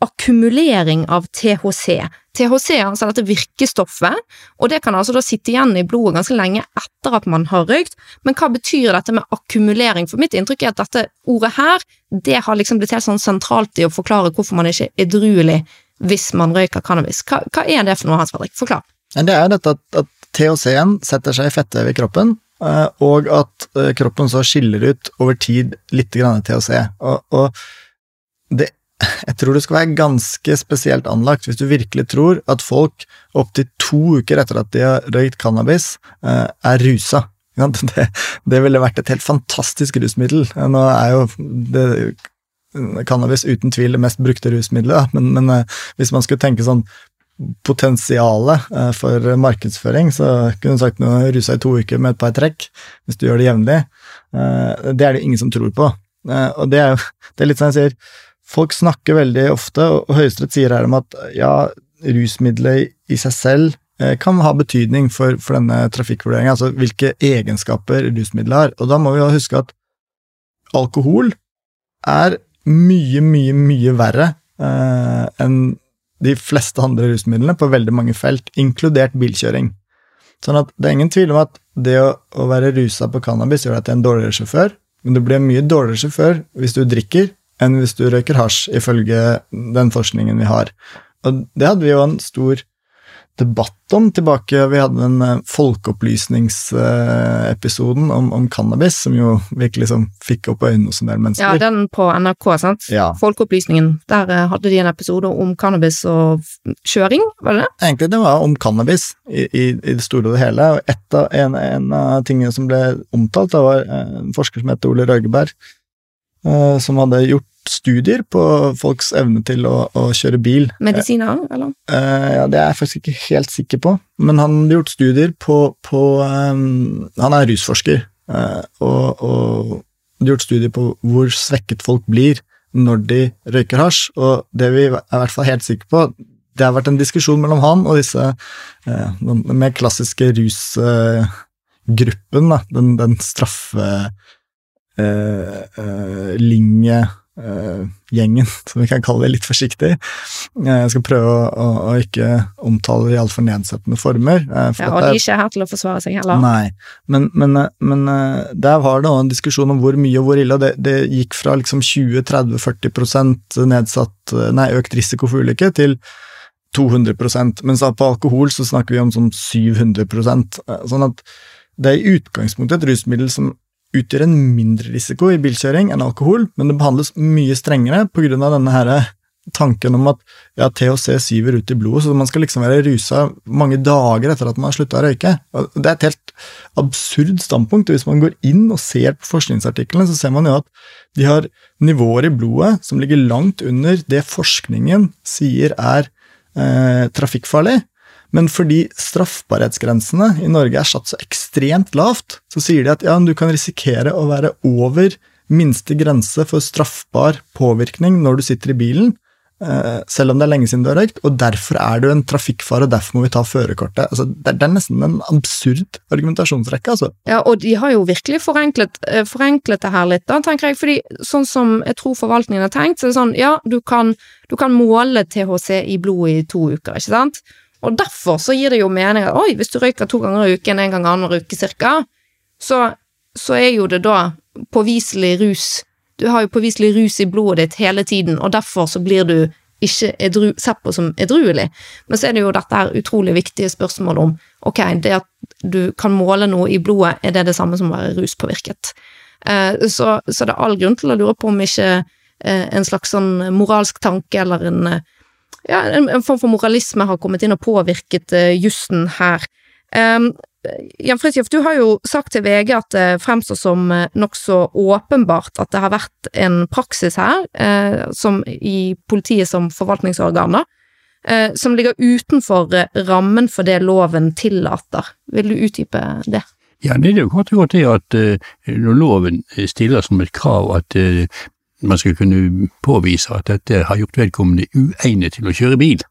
akkumulering av THC. THC er altså dette virkestoffet, og det kan altså da sitte igjen i blodet ganske lenge etter at man har røykt. Men hva betyr dette med akkumulering? For mitt inntrykk er at dette ordet her, det har liksom blitt helt sånn sentralt i å forklare hvorfor man ikke er edruelig hvis man røyker cannabis. Hva, hva er det for noe, Hans Fredrik? Forklar.
Det er dette at, at THC-en setter seg i fettvev i kroppen, eh, og at eh, kroppen så skiller ut over tid litt grann THC. Og, og det jeg tror du skal være ganske spesielt anlagt hvis du virkelig tror at folk opptil to uker etter at de har røykt cannabis, eh, er rusa. Det, det ville vært et helt fantastisk rusmiddel. Nå er jo det cannabis uten tvil det mest brukte rusmiddelet, men, men eh, hvis man skulle tenke sånn potensialet eh, for markedsføring, så kunne du sagt noe rusa i to uker med et par trekk, hvis du gjør det jevnlig. Eh, det er det ingen som tror på. Og det er jo det er litt sånn jeg sier, folk snakker veldig ofte, og Høyesterett sier her om at ja, rusmiddelet i seg selv kan ha betydning for, for denne trafikkvurderingen, altså hvilke egenskaper rusmiddelet har. Og da må vi jo huske at alkohol er mye, mye, mye verre eh, enn de fleste andre rusmidlene på veldig mange felt, inkludert bilkjøring. Sånn at det er ingen tvil om at det å, å være rusa på cannabis gjør deg til en dårligere sjåfør, men du blir en mye dårligere sjåfør hvis du drikker enn hvis du røyker hasj, ifølge den forskningen vi har. Og det hadde vi jo en stor debatt om tilbake Vi hadde den eh, folkeopplysningsepisoden om, om, cannabis, som jo virkelig liksom fikk opp øynene hos en del mennesker.
Ja, den på NRK, sant?
Ja.
Folkeopplysningen. Der eh, hadde de en episode om cannabis og kjøring, var det det?
Egentlig det var om cannabis i, i, i det store og det hele. Og et av, en, en, av tingene som ble omtalt, da var eh, en forsker som heter Ole Røgeberg, som hadde gjort studier på folks evne til å, å kjøre bil.
Medisiner, eller?
Uh, ja, Det er jeg faktisk ikke helt sikker på, men han har gjort studier på, på um, Han er rusforsker, uh, og, og gjort studier på hvor svekket folk blir når de røyker hasj, og det vi er i hvert fall helt sikre på, det har vært en diskusjon mellom han og disse uh, den mer klassiske rusgruppen, den, den straffe... Uh, linje uh, gjengen, som vi kan kalle det litt forsiktig. Eh, jeg skal prøve å, å, å ikke omtale det i altfor nedsettende former.
Uh, for ja, Og de er ikke her til å forsvare seg heller.
Nei, men, men, men der var det òg en diskusjon om hvor mye og hvor ille. Det, det gikk fra liksom 20-30-40 nedsatt, nei, økt risiko for ulykke til 200% mens på alkohol så snakker vi om sånn 700 Sånn at det er i utgangspunktet et rusmiddel som utgjør en mindre risiko i bilkjøring enn alkohol, men det behandles mye strengere pga. denne her tanken om at ja, THC syver ut i blodet, så man skal liksom være rusa mange dager etter at man har slutta å røyke. Det er et helt absurd standpunkt. Hvis man går inn og ser på forskningsartiklene, så ser man jo at de har nivåer i blodet som ligger langt under det forskningen sier er eh, trafikkfarlig. Men fordi straffbarhetsgrensene i Norge er satt så ekstremt lavt, så sier de at ja, du kan risikere å være over minste grense for straffbar påvirkning når du sitter i bilen, eh, selv om det er lenge siden du har røykt, og derfor er du en trafikkfare, og derfor må vi ta førerkortet. Altså, det, er nesten en absurd argumentasjonsrekke, altså.
Ja, og de har jo virkelig forenklet, eh, forenklet det her litt, da, tenker jeg, fordi sånn som jeg tror forvaltningen har tenkt, så er det sånn, ja, du kan, du kan måle THC i blodet i to uker, ikke sant? Og derfor så gir det jo mening at oi, hvis du røyker to ganger i uken, en gang annenhver uke cirka, så, så er jo det da påviselig rus Du har jo påviselig rus i blodet ditt hele tiden, og derfor så blir du ikke edru, sett på som edruelig. Men så er det jo dette her utrolig viktige spørsmålet om ok, det at du kan måle noe i blodet, er det det samme som å være ruspåvirket? Eh, så, så, det er all grunn til å lure på om ikke eh, en slags sånn moralsk tanke eller en ja, en, form for moralisme har kommet inn og påvirket uh, jussen her. Um, Jan Fridtjof, du har jo sagt til VG at det fremstår som uh, nokså åpenbart at det har vært en praksis her, uh, som i politiet som forvaltningsorganer, uh, som ligger utenfor rammen for det loven tillater. Vil du utdype det?
Ja, det er jo godt gjort det at når loven stiller som et krav at man skal kunne påvise at dette har gjort vedkommende uegnet til å kjøre bil,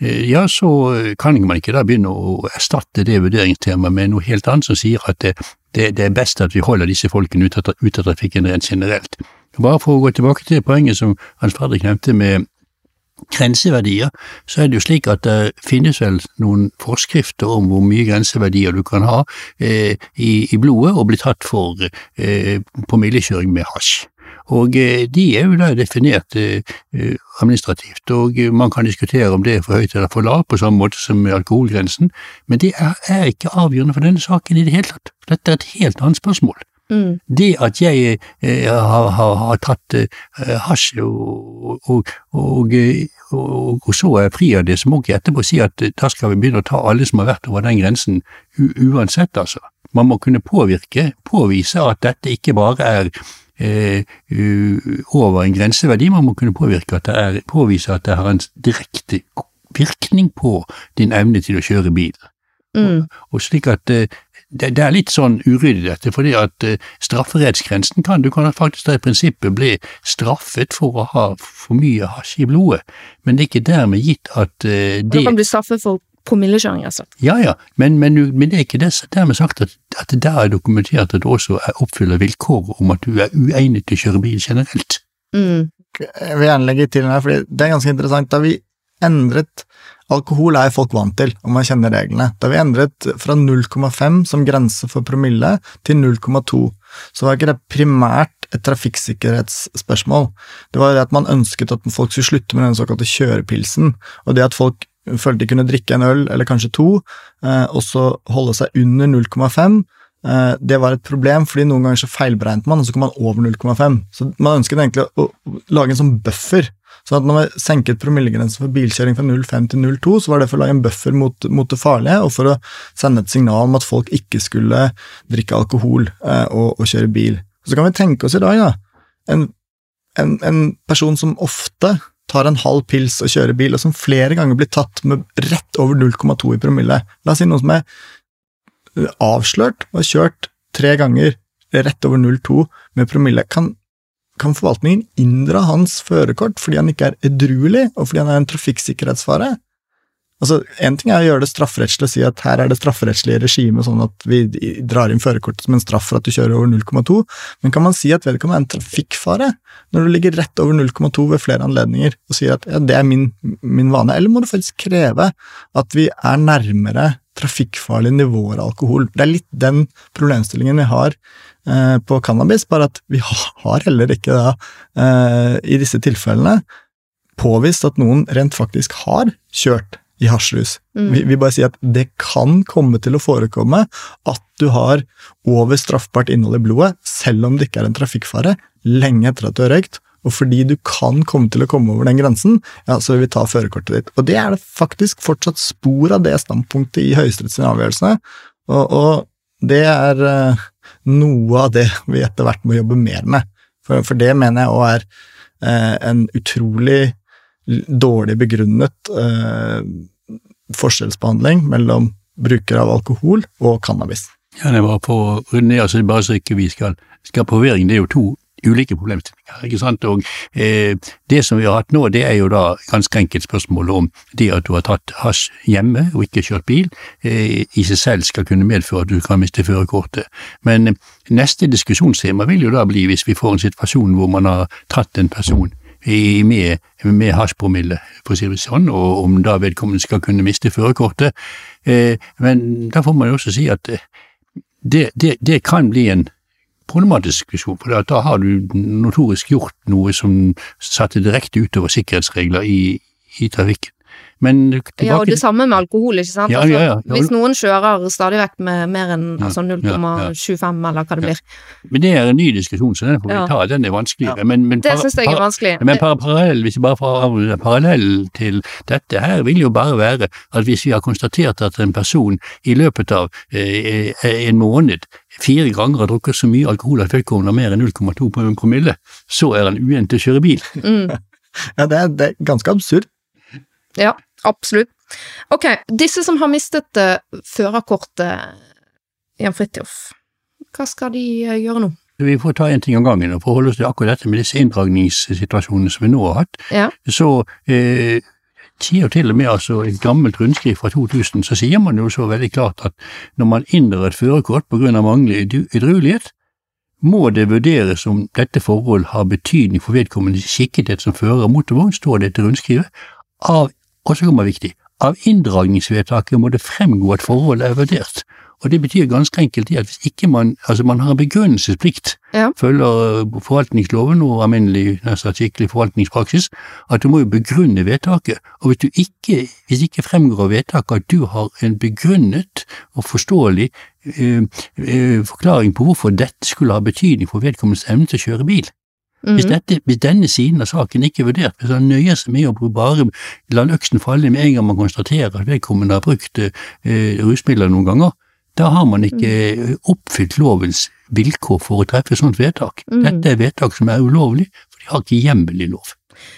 eh, ja, så kan man ikke da begynne å erstatte det vurderingstemaet med noe helt annet som sier at det, det, det er best at vi holder disse folkene ut av, ut av trafikken rent generelt. Bare for å gå tilbake til poenget som Hans Fredrik nevnte med grenseverdier, så er det jo slik at det finnes vel noen forskrifter om hvor mye grenseverdier du kan ha eh, i, i, blodet og bli tatt for eh, promillekjøring med hasj. Og eh, de er jo da definert eh, eh, administrativt, og man kan diskutere om det er for høyt eller for lavt, på samme måte som alkoholgrensen, men det er, er ikke avgjørende for denne saken i det hele tatt. Dette er et helt annet spørsmål. Mm. Det at jeg eh, har, har, har, tatt eh, hasj og, og, og, og, så er fri av det, så må ikke etterpå si at da skal vi begynne å ta alle som har vært over den grensen, uansett, altså. Man må kunne påvirke, påvise at dette ikke bare er over en grenseverdi. Man må kunne påvirke at det er, påvise at det har en direkte virkning på din evne til å kjøre bil.
Mm.
Og, slik at eh, det, det, er litt sånn uryddig dette, fordi at uh, strafferettsgrensen kan Du kan faktisk da i prinsippet bli straffet for å ha for mye hasj i blodet, men det er ikke dermed gitt at uh, det
Da kan du bli straffet for promillekjøring, altså.
Ja ja, men, men, men, det er ikke det, dermed sagt at, at det der er dokumentert at du også oppfyller vilkåret om at du er uegnet til å kjøre bil generelt.
Mm.
Jeg vil gjerne legge til den her, for det er ganske interessant. Da vi endret Alkohol er folk vant til, om man kjenner reglene. Da vi endret fra 0,5 som grense for promille til 0,2, så var ikke det primært et trafikksikkerhetsspørsmål. Det var det at man ønsket at folk skulle slutte med den såkalte kjørepilsen, og det at folk følte de kunne drikke en øl, eller kanskje to, eh, og så holde seg under 0,5. Eh, det var et problem, fordi noen ganger så feilberegnet man, og så kom man over 0,5. Så man ønsket egentlig å lage en sånn buffer Sånn at når vi senket promillegrensen for bilkjøring fra 0,5 til 0,2, så var det for å lage en buffer mot, mot, det farlige, og for å sende et signal om at folk ikke skulle drikke alkohol eh, og, og, kjøre bil. Så kan vi tenke oss i dag, da, en, en, en person som ofte tar en halv pils og kjører bil, og som flere ganger blir tatt med rett over 0,2 i promille. La oss si noen som er eh, avslørt og kjørt tre ganger rett over 0,2 med promille. Kan, kan forvaltningen inndra hans førerkort fordi han ikke er edruelig, og fordi han er en trafikksikkerhetsfare? Altså, Én ting er å gjøre det strafferettslig og si at her er det strafferettslige regimet, sånn at vi drar inn førerkortet som en straff for at du kjører over 0,2, men kan man si at vedkommende er en trafikkfare? Når du ligger rett over 0,2 ved flere anledninger og sier at ja, det er min, min vane, eller må du faktisk kreve at vi er nærmere trafikkfarlige nivåer av alkohol? Det er litt den problemstillingen vi har Eh, på cannabis, bare at vi har heller ikke da, eh, i disse tilfellene, påvist at noen rent faktisk har kjørt i hasjrus. Mm. Vi, vi, bare sier at det kan komme til å forekomme at du har over straffbart innhold i blodet, selv om det ikke er en trafikkfare, lenge etter at du har røykt. Og fordi du kan komme til å komme over den grensen, ja, så vil vi ta førerkortet ditt. Og det er det faktisk fortsatt spor av det standpunktet i Høyesteretts avgjørelse, og, og, det er uh, noe av det vi etter hvert må jobbe mer med. For, for det mener jeg òg er uh, en utrolig dårlig begrunnet eh, forskjellsbehandling mellom brukere av alkohol og cannabis.
Ja, det var på å runde, altså bare så ikke vi skal, skal påvirke, det er jo to ulike problemstillinger. ikke sant? Og eh, Det som vi har hatt nå, det er jo da ganske enkelt spørsmål om det at du har tatt hasj hjemme og ikke kjørt bil, eh, i seg selv skal kunne medføre at du kan miste førerkortet. Men eh, neste diskusjonstema vil jo da bli hvis vi får en situasjon hvor man har tatt en person med, med hasjpromille, for å si det sånn, og om da vedkommende skal kunne miste førerkortet. Eh, men da får man jo også si at eh, det, det, det kan bli en problematisk diskusjon, for da har du notorisk gjort noe som satte direkte utover sikkerhetsregler i, i trafikken. Men
tilbake... Ja, og det samme med alkohol, ikke sant.
Ja, altså, ja, ja.
Hvis noen kjører stadig vekk med mer enn altså 0,25 eller hva det blir.
Men det er en ny diskusjon, så den får vi ta. Den er vanskeligere. Men, men
det syns jeg er vanskelig.
Men parallell, hvis jeg bare får parallell til dette her, vil jo bare være at hvis vi har konstatert at en person i løpet av eh, en måned fire ganger har drukket så mye alkohol at vedkommende har mer enn 0,2 promille, så er han uegnet til å kjøre bil.
Mm.
ja, det er, det er ganske absurd.
Ja, absolutt. Ok, disse som har mistet uh, førerkortet, Jan Fridtjof, hva skal de uh, gjøre nå?
Vi får ta en ting om gangen, og forholde oss til akkurat dette med disse inndragningssituasjonene som vi nå har hatt,
ja.
så eh, sier til og med altså et gammelt rundskriv fra 2000, så sier man jo så veldig klart at når man inndrar et førerkort av manglende edruelighet, må det vurderes om dette forhold har betydning for vedkommendes skikkethet som fører motorvogn, står det etter rundskrivet, av og så kommer viktig, av inndragningsvedtaket må det fremgå at forholdet er vurdert. Og det betyr ganske enkelt at hvis ikke man altså man har en begrunnelsesplikt,
ja.
følger forvaltningsloven og alminnelig nesten skikkelig forvaltningspraksis, at du må jo begrunne vedtaket. Og hvis du ikke, hvis ikke fremgår av vedtaket at du har en begrunnet og forståelig eh, eh, forklaring på hvorfor dette skulle ha betydning for vedkommendes evne til å kjøre bil, Mm. Hvis, dette, hvis, denne siden av saken ikke er vurdert, hvis han nøyer seg med å bare la øksen falle med en gang man konstaterer at vedkommende har brukt eh, rusmidler noen ganger, Da har man ikke oppfylt lovens vilkår for å treffe sånt vedtak.
Mm.
Dette er vedtak som er ulovlig, for de har ikke hjemmel i lov.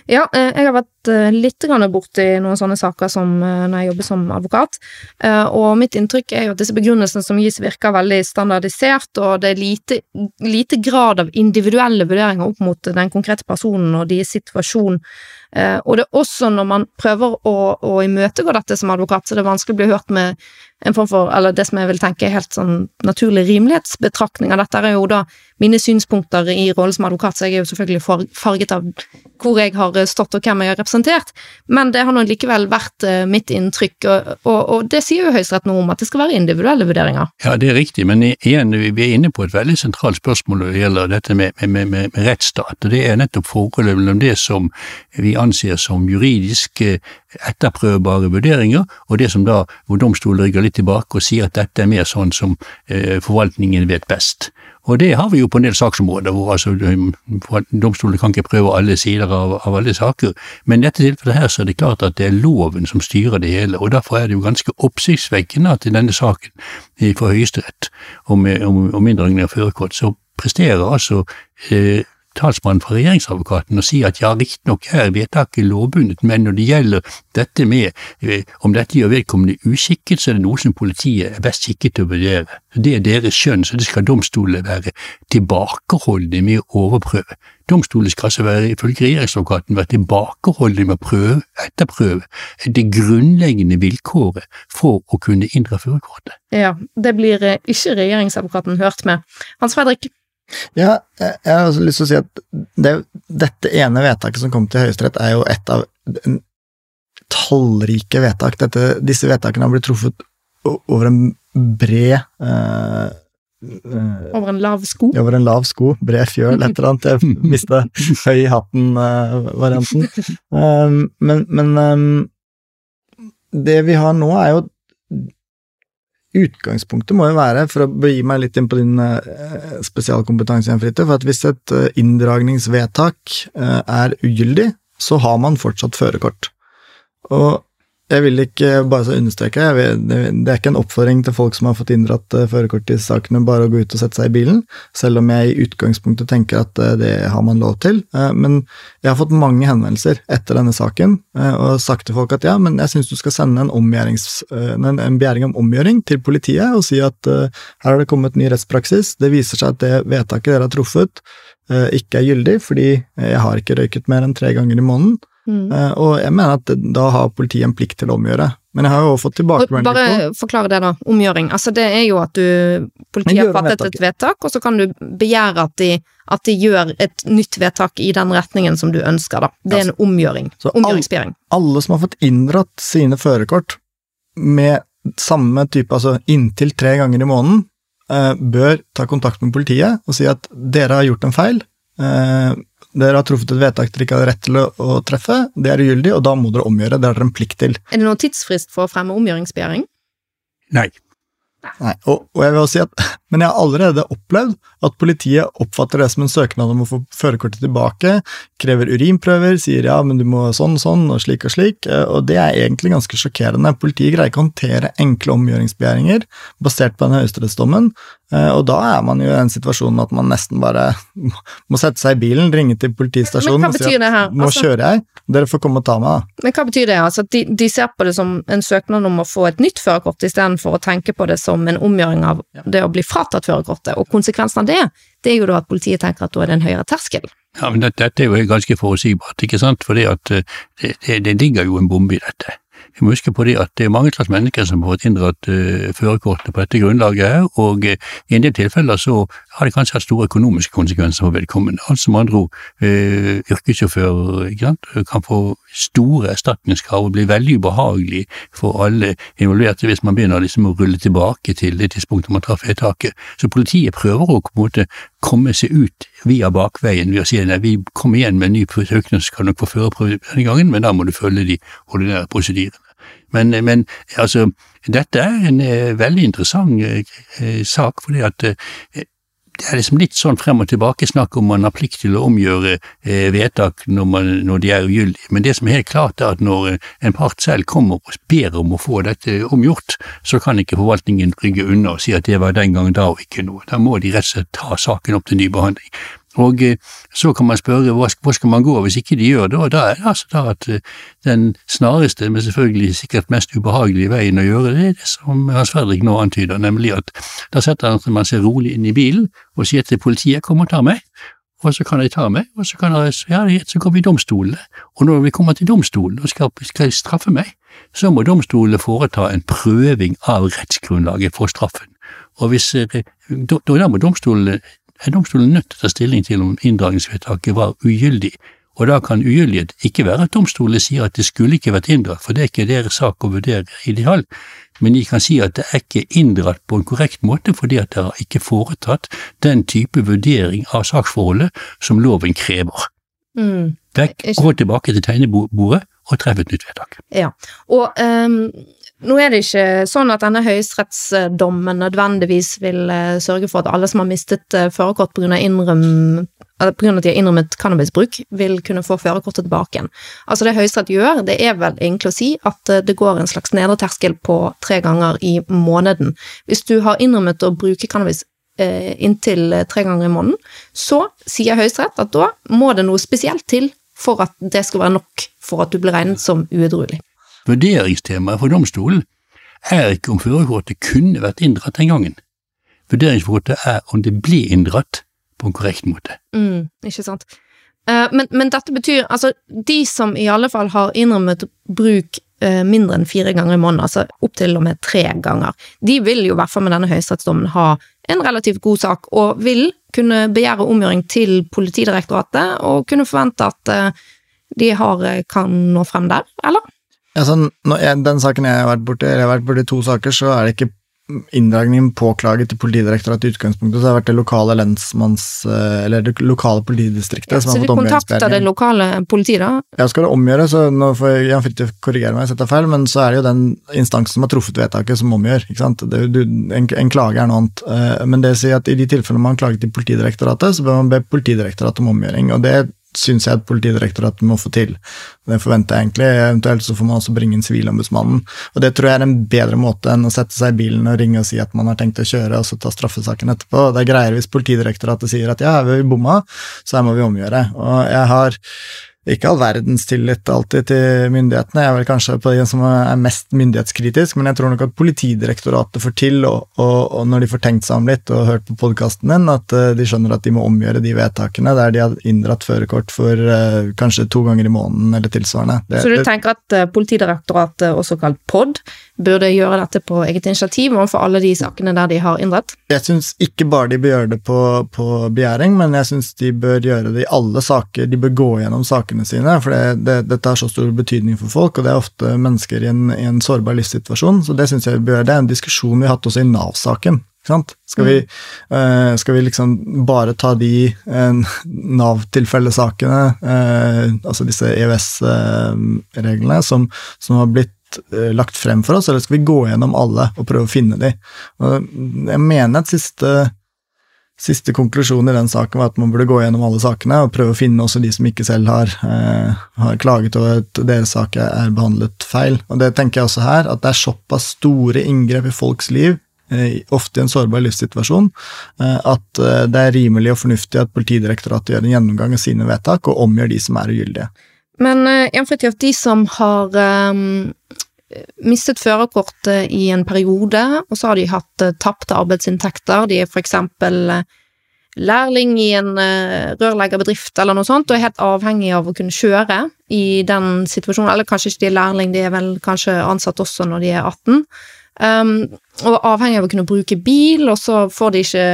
Ja, eh, jeg har vært eh, litt borti noen sånne saker som eh, når jeg jobber som advokat, eh, og mitt inntrykk er jo at disse begrunnelsene som gis virker veldig standardisert, og det er lite, lite grad av individuelle vurderinger opp mot den konkrete personen og deres situasjon. Og det er også når man prøver å, å imøtegå dette som advokat, så det er vanskelig å bli hørt med en form for, eller det som jeg vil tenke er helt sånn naturlig rimelighetsbetraktning av dette, er jo da mine synspunkter i rollen som advokat, så jeg er jo selvfølgelig farget av hvor jeg har stått og hvem jeg har representert, men det har nå likevel vært eh, mitt inntrykk, og, og, og det sier jo Høyesterett noe om, at det skal være individuelle vurderinger.
Ja, det er riktig, men igjen, vi er inne på et veldig sentralt spørsmål når det gjelder dette med, med, med, med med rettsstat, og det er nettopp forholdet mellom det som vi anser som juridisk eh, etterprøvbare vurderinger, og det som da, hvor domstolen rygger litt tilbake og sier at dette er mer sånn som eh, forvaltningen vet best. Og det har vi jo på en del saksområder, hvor altså um, domstolene kan ikke prøve alle sider av, av alle saker. Men i dette tilfellet her så er det klart at det er loven som styrer det hele, og derfor er det jo ganske oppsiktsvekkende at i denne saken fra for Høyesterett om, om, om inndragning av førerkort, så presterer altså eh, talsmannen fra regjeringsadvokaten og sier at ja, riktignok er vedtaket lovbundet, men når det gjelder dette med eh, om dette gjør vedkommende uskikket, så er det noe som politiet er best skikket til å vurdere. Det er deres skjønn, så det skal domstolene være tilbakeholdne med å overprøve. Domstolene skal altså være, ifølge regjeringsadvokaten, være tilbakeholdne med å prøve, etterprøve det grunnleggende vilkåret for å kunne inndra førerkortet.
Ja, det blir eh, ikke regjeringsadvokaten hørt med. Hans Fredrik,
Ja, jeg har også lyst til å si at det, dette ene vedtaket som kom til Høyesterett, er jo et av tallrike vedtak. Dette, disse vedtakene har blitt truffet over en bred eh, eh,
over en lav sko.
over en lav sko, bred fjøl, et eller annet. Jeg mista høy i hatten-varianten. um, men men um, det vi har nå, er jo Utgangspunktet må jo være, for å begi meg litt inn på din eh, spesialkompetanse, igjen, for at hvis et eh, inndragningsvedtak eh, er ugyldig, så har man fortsatt førerkort. Og jeg vil ikke bare så understreke, vil, det, er ikke en oppfordring til folk som har fått inndratt i sakene, bare å gå ut og sette seg i bilen, selv om jeg i utgangspunktet tenker at eh, det har man lov til. Eh, men jeg har fått mange henvendelser etter denne saken, eh, og sagt til folk at ja, men jeg syns du skal sende en, eh, en, en begjæring om omgjøring til politiet, og si at eh, her har det kommet ny rettspraksis, det viser seg at det vedtaket dere har truffet, eh, ikke er gyldig, fordi eh, jeg har ikke røyket mer enn tre ganger i måneden.
Mm.
Eh, Og jeg mener at da har politiet en plikt til å omgjøre. Men jeg har jo fått tilbakemeldinger på
Bare forklare det, da. Omgjøring. Altså, det er jo at du Politiet har fattet et vedtak, og så kan du begjære at de, at de gjør et nytt vedtak i den retningen som du ønsker, da. Det er en omgjøring.
Så
Omgjøringsbegjæring.
alle som har fått inndratt sine førerkort med samme type, altså inntil tre ganger i måneden, eh, bør ta kontakt med politiet og si at dere har gjort en feil. Dere har truffet et vedtak dere ikke har rett til å treffe, det er ugyldig, og da må dere omgjøre. Det har dere en plikt til.
Er det noen tidsfrist for å fremme omgjøringsbegjæring?
Nei.
Nei, og, og jeg vil også si at, Men jeg har allerede opplevd at politiet oppfatter det som en søknad om å få førerkortet tilbake, krever urinprøver, sier ja, men du må sånn sånn, og slik og slik, eh, og det er egentlig ganske sjokkerende. Politiet greier ikke å håndtere enkle omgjøringsbegjæringer basert på den høyesterettsdommen, eh, og da er man jo i den situasjonen at man nesten bare må sette seg i bilen, ringe til politistasjonen og si at
altså,
nå kjører jeg, dere får komme og ta meg, da.
men hva betyr det? Altså, de, de ser på det som en søknad om å få et nytt førerkort, istedenfor å tenke på det som en omgjøring av det å bli fratatt førerkortet. Og konsekvensen av det, det er jo da at politiet tenker at da er det en høyere terskel.
Ja, men dette, er jo ganske forutsigbart, ikke sant, for eh, det, det ligger jo en bombe i dette. Vi må huske på det at det er mange slags mennesker som har fått inndratt uh, førerkortet på dette grunnlaget her, og uh, i en del tilfeller så har det kanskje hatt store økonomiske konsekvenser for vedkommende. Altså med andre ord, eh, yrkessjåfører kan få store erstatningskrav og bli veldig ubehagelig for alle involverte hvis man begynner liksom å rulle tilbake til det tidspunktet man traff vedtaket. Så politiet prøver å på en måte komme seg ut via bakveien ved å si at vi kommer igjen med en ny søknad, så skal dere få førerprøve denne gangen, men da må du følge de ordinære prosedyrene. Men, men altså, dette er en eh, veldig interessant eh, sak, fordi at eh, det er liksom litt sånn frem og tilbake snakk om man har plikt til å omgjøre eh, vedtak når, man, når, de er ugyldige, men det som er helt klart er at når eh, en part selv kommer og ber om å få dette omgjort, så kan ikke forvaltningen rygge unna og si at det var den gangen da og ikke nå. Da må de rett og slett ta saken opp til ny behandling. Og eh, så kan man spørre hvor skal man gå hvis ikke de gjør det, og da er det altså da at eh, den snareste, men selvfølgelig sikkert mest ubehagelige veien å gjøre det, er det som Hans Fredrik nå antyder, nemlig at da setter man seg rolig inn i bilen og sier til politiet kom og ta meg, og så kan de ta meg, og så, kan de, ja, så går vi i domstolene, og når vi kommer til domstolen og skal, skal straffe meg, så må domstolene foreta en prøving av rettsgrunnlaget for straffen. Og hvis, eh, da, da må domstolene er domstolen nødt til å ta stilling til om inndragningsvedtaket var ugyldig, og da kan ugyldighet ikke være at domstolene sier at det skulle ikke vært inndratt, for det er ikke deres sak å vurdere i detalj, men de kan si at det er ikke inndratt på en korrekt måte fordi at dere ikke foretatt den type vurdering av saksforholdet som loven krever. Mm. Vekk, gå tilbake til tegnebordet og treff et nytt vedtak.
Ja, og um, nå er det ikke sånn at denne høyesterettsdommen nødvendigvis vil uh, sørge for at alle som har mistet uh, førerkort pga. Innrøm, at de har innrømmet cannabisbruk, vil kunne få førerkortet tilbake igjen. Altså Det Høyesterett gjør, det er vel egentlig å si at det går en slags nedre terskel på tre ganger i måneden. Hvis du har innrømmet å bruke cannabis inntil tre ganger i måneden, så sier Høyesterett at da må det noe spesielt til for at det skal være nok for at du blir regnet som uedruelig.
Vurderingstemaet for domstolen er ikke om førerkortet kunne vært inndratt den gangen. Vurderingskortet er om det ble inndratt på en korrekt måte.
Mm, ikke sant. Uh, men, men, dette betyr altså de som i alle fall har innrømmet bruk uh, mindre enn fire ganger i måneden, altså opptil og med tre ganger, de vil jo i hvert fall med denne høyesterettsdommen ha en relativt god sak, og vil kunne begjære omgjøring til Politidirektoratet og kunne forvente at uh, de har, kan nå frem der, eller?
Sånn, jeg, den saken jeg har vært borti, eller jeg har vært borti to saker, så er det ikke inndragningen påklaget til Politidirektoratet i utgangspunktet, så har det vært det lokale lensmanns... Eh, eller det lokale politidistriktet ja, som har fått omgjøringsbegjæring. Så
du kontakter det lokale politiet, da?
Ja, skal det omgjøre, så nå får Jan Fridtjof korrigere meg hvis jeg tar feil, men så er det jo den instansen som har truffet vedtaket, som omgjør. ikke sant? Det, du, en, en, klage er noe annet. Eh, men det sier at i de tilfellene man klager til Politidirektoratet, så bør man be Politidirektoratet om omgjøring. og det syns jeg at Politidirektoratet må få til. Det forventer jeg egentlig. Eventuelt så får man også bringe inn Sivilombudsmannen. Og det tror jeg er en bedre måte enn å sette seg i bilen og ringe og si at man har tenkt å kjøre, og så ta straffesaken etterpå. Det er greiere hvis Politidirektoratet sier at ja, vi bomma, så her må vi omgjøre. Og jeg har ikke all verdens tillit alltid til myndighetene. Jeg er vel kanskje på den som er mest myndighetskritisk, men jeg tror nok at Politidirektoratet får til, og, og, og når de får tenkt seg om litt og hørt på podkasten din, at uh, de skjønner at de må omgjøre de vedtakene der de har inndratt førerkort for uh, kanskje to ganger i måneden eller tilsvarende.
Det, Så du tenker at uh, Politidirektoratet, også kalt POD, burde gjøre dette på eget initiativ overfor alle de sakene der de har inndratt?
Jeg syns ikke bare de bør gjøre det på, på begjæring, men jeg syns de bør gjøre det i alle saker. De bør gå gjennom sakene sine, for det, det, dette har så stor betydning for folk, og det er ofte mennesker i en, i en sårbar livssituasjon, så det syns jeg bør. Det er en diskusjon vi har hatt også i Nav-saken. Skal vi, uh, skal vi, liksom bare ta de uh, Nav-tilfellesakene, uh, altså disse EØS-reglene, som, som, har blitt Eh, lagt frem for oss, eller skal vi gå gjennom alle og prøve å finne de? Jeg mener at siste, siste konklusjon i den saken var at man burde gå gjennom alle sakene og prøve å finne også de som ikke selv har, eh, har klaget over at deres sak er behandlet feil. Og det tenker jeg også her, at det er såpass store inngrep i folks liv eh, ofte i en sårbar livssituasjon, eh, at det er rimelig og fornuftig at Politidirektoratet gjør en gjennomgang av sine vedtak og omgjør de som er ugyldige.
Men Jan Fridtjof, de som har um, mistet førerkortet i en periode, og så har de hatt uh, tapte arbeidsinntekter. De er for eksempel uh, lærling i en uh, rørleggerbedrift eller noe sånt, og er helt avhengig av å kunne kjøre i den situasjonen. Eller kanskje ikke de er lærling, de er vel kanskje ansatt også når de er 18. Um, og avhengig av å kunne bruke bil, og så får de ikke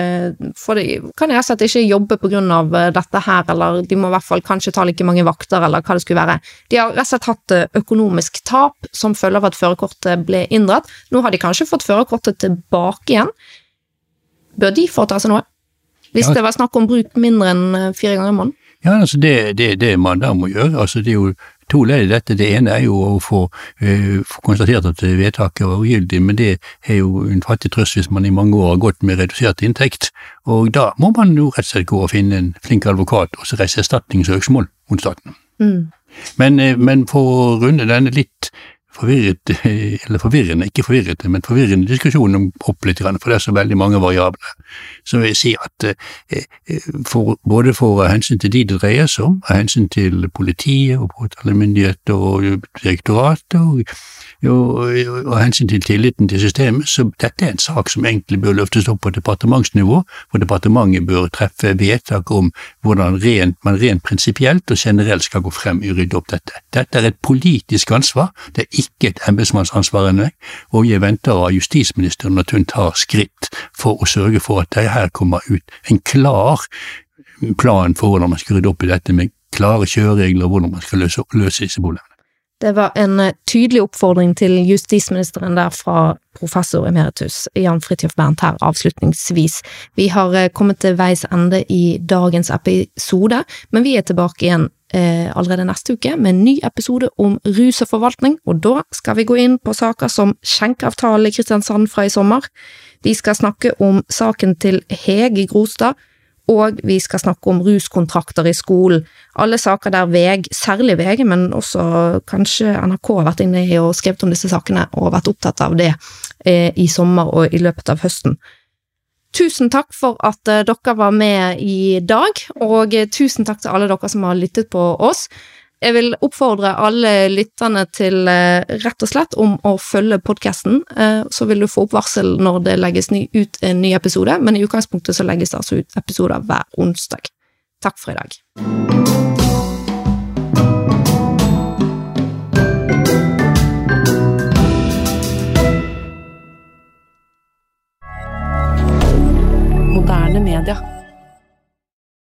får de, Kan og slett ikke jobbe av eh, dette her, eller de må i hvert fall kanskje ta like mange vakter, eller hva det skulle være. De har rett og slett hatt eh, økonomisk tap som følge av at førerkortet ble inndratt. Nå har de kanskje fått førerkortet tilbake igjen. Bør de foreta seg noe? Hvis ja. det var snakk om bruk mindre enn eh, fire ganger i måneden?
Ja, altså det, det, det man da må gjøre, altså det er jo to ledd i dette. Det ene er jo å få, uh, få konstatert at vedtaket var ugyldig, men det er jo en fattig trøst hvis man i mange år har gått med redusert inntekt. Og da må man jo rett og slett gå og finne en flink advokat og så reise erstatningssøksmål mot staten. Mm. Men, men for å runde denne litt forvirret, eller forvirrende, ikke forvirret, men forvirrende diskusjon om opp litt, for det er så veldig mange variabler. Så vil jeg si at eh, eh, for, både for hensyn til de det dreier seg om, av hensyn til politiet og påtalemyndigheter og direktoratet, og og hensyn til tilliten til systemet, så dette er en sak som egentlig bør løftes opp på departementsnivå, hvor departementet bør treffe vedtak om hvordan rent, man rent prinsipielt og generelt skal gå frem å rydde opp dette. Dette er et politisk ansvar, det er ikke et embetsmannsansvar ennå, og jeg venter av justisministeren at hun tar skritt for å sørge for at det her kommer ut en klar plan for hvordan man skal rydde opp i dette, med klare kjøreregler og hvordan man skal løse, løse disse problemene.
Det var en eh, tydelig oppfordring til justisministeren der fra professor emeritus Jan Fridtjof Bernt her avslutningsvis. Vi har eh, kommet til veis ende i dagens episode, men vi er tilbake igjen allerede neste uke med en ny episode om rus og forvaltning, og da skal vi gå inn på saker som skjenkeavtalen i Kristiansand fra i sommer. Vi skal snakke om saken til Hege Grostad, og vi skal snakke om ruskontrakter i skolen. Alle saker der VG, særlig VG, men også kanskje NRK har vært inne i og skrevet om disse sakene og vært opptatt av det eh, i sommer og i løpet av høsten. Tusen takk for at eh, dere var med i dag, og eh, tusen takk til alle dere som har lyttet på oss. Jeg vil oppfordre alle lytterne til eh, rett og slett om å følge podkasten. Så vil du få opp varsel når det legges ut en ny episode, men i utgangspunktet så legges det altså ut episoder hver onsdag. Takk for i dag. media.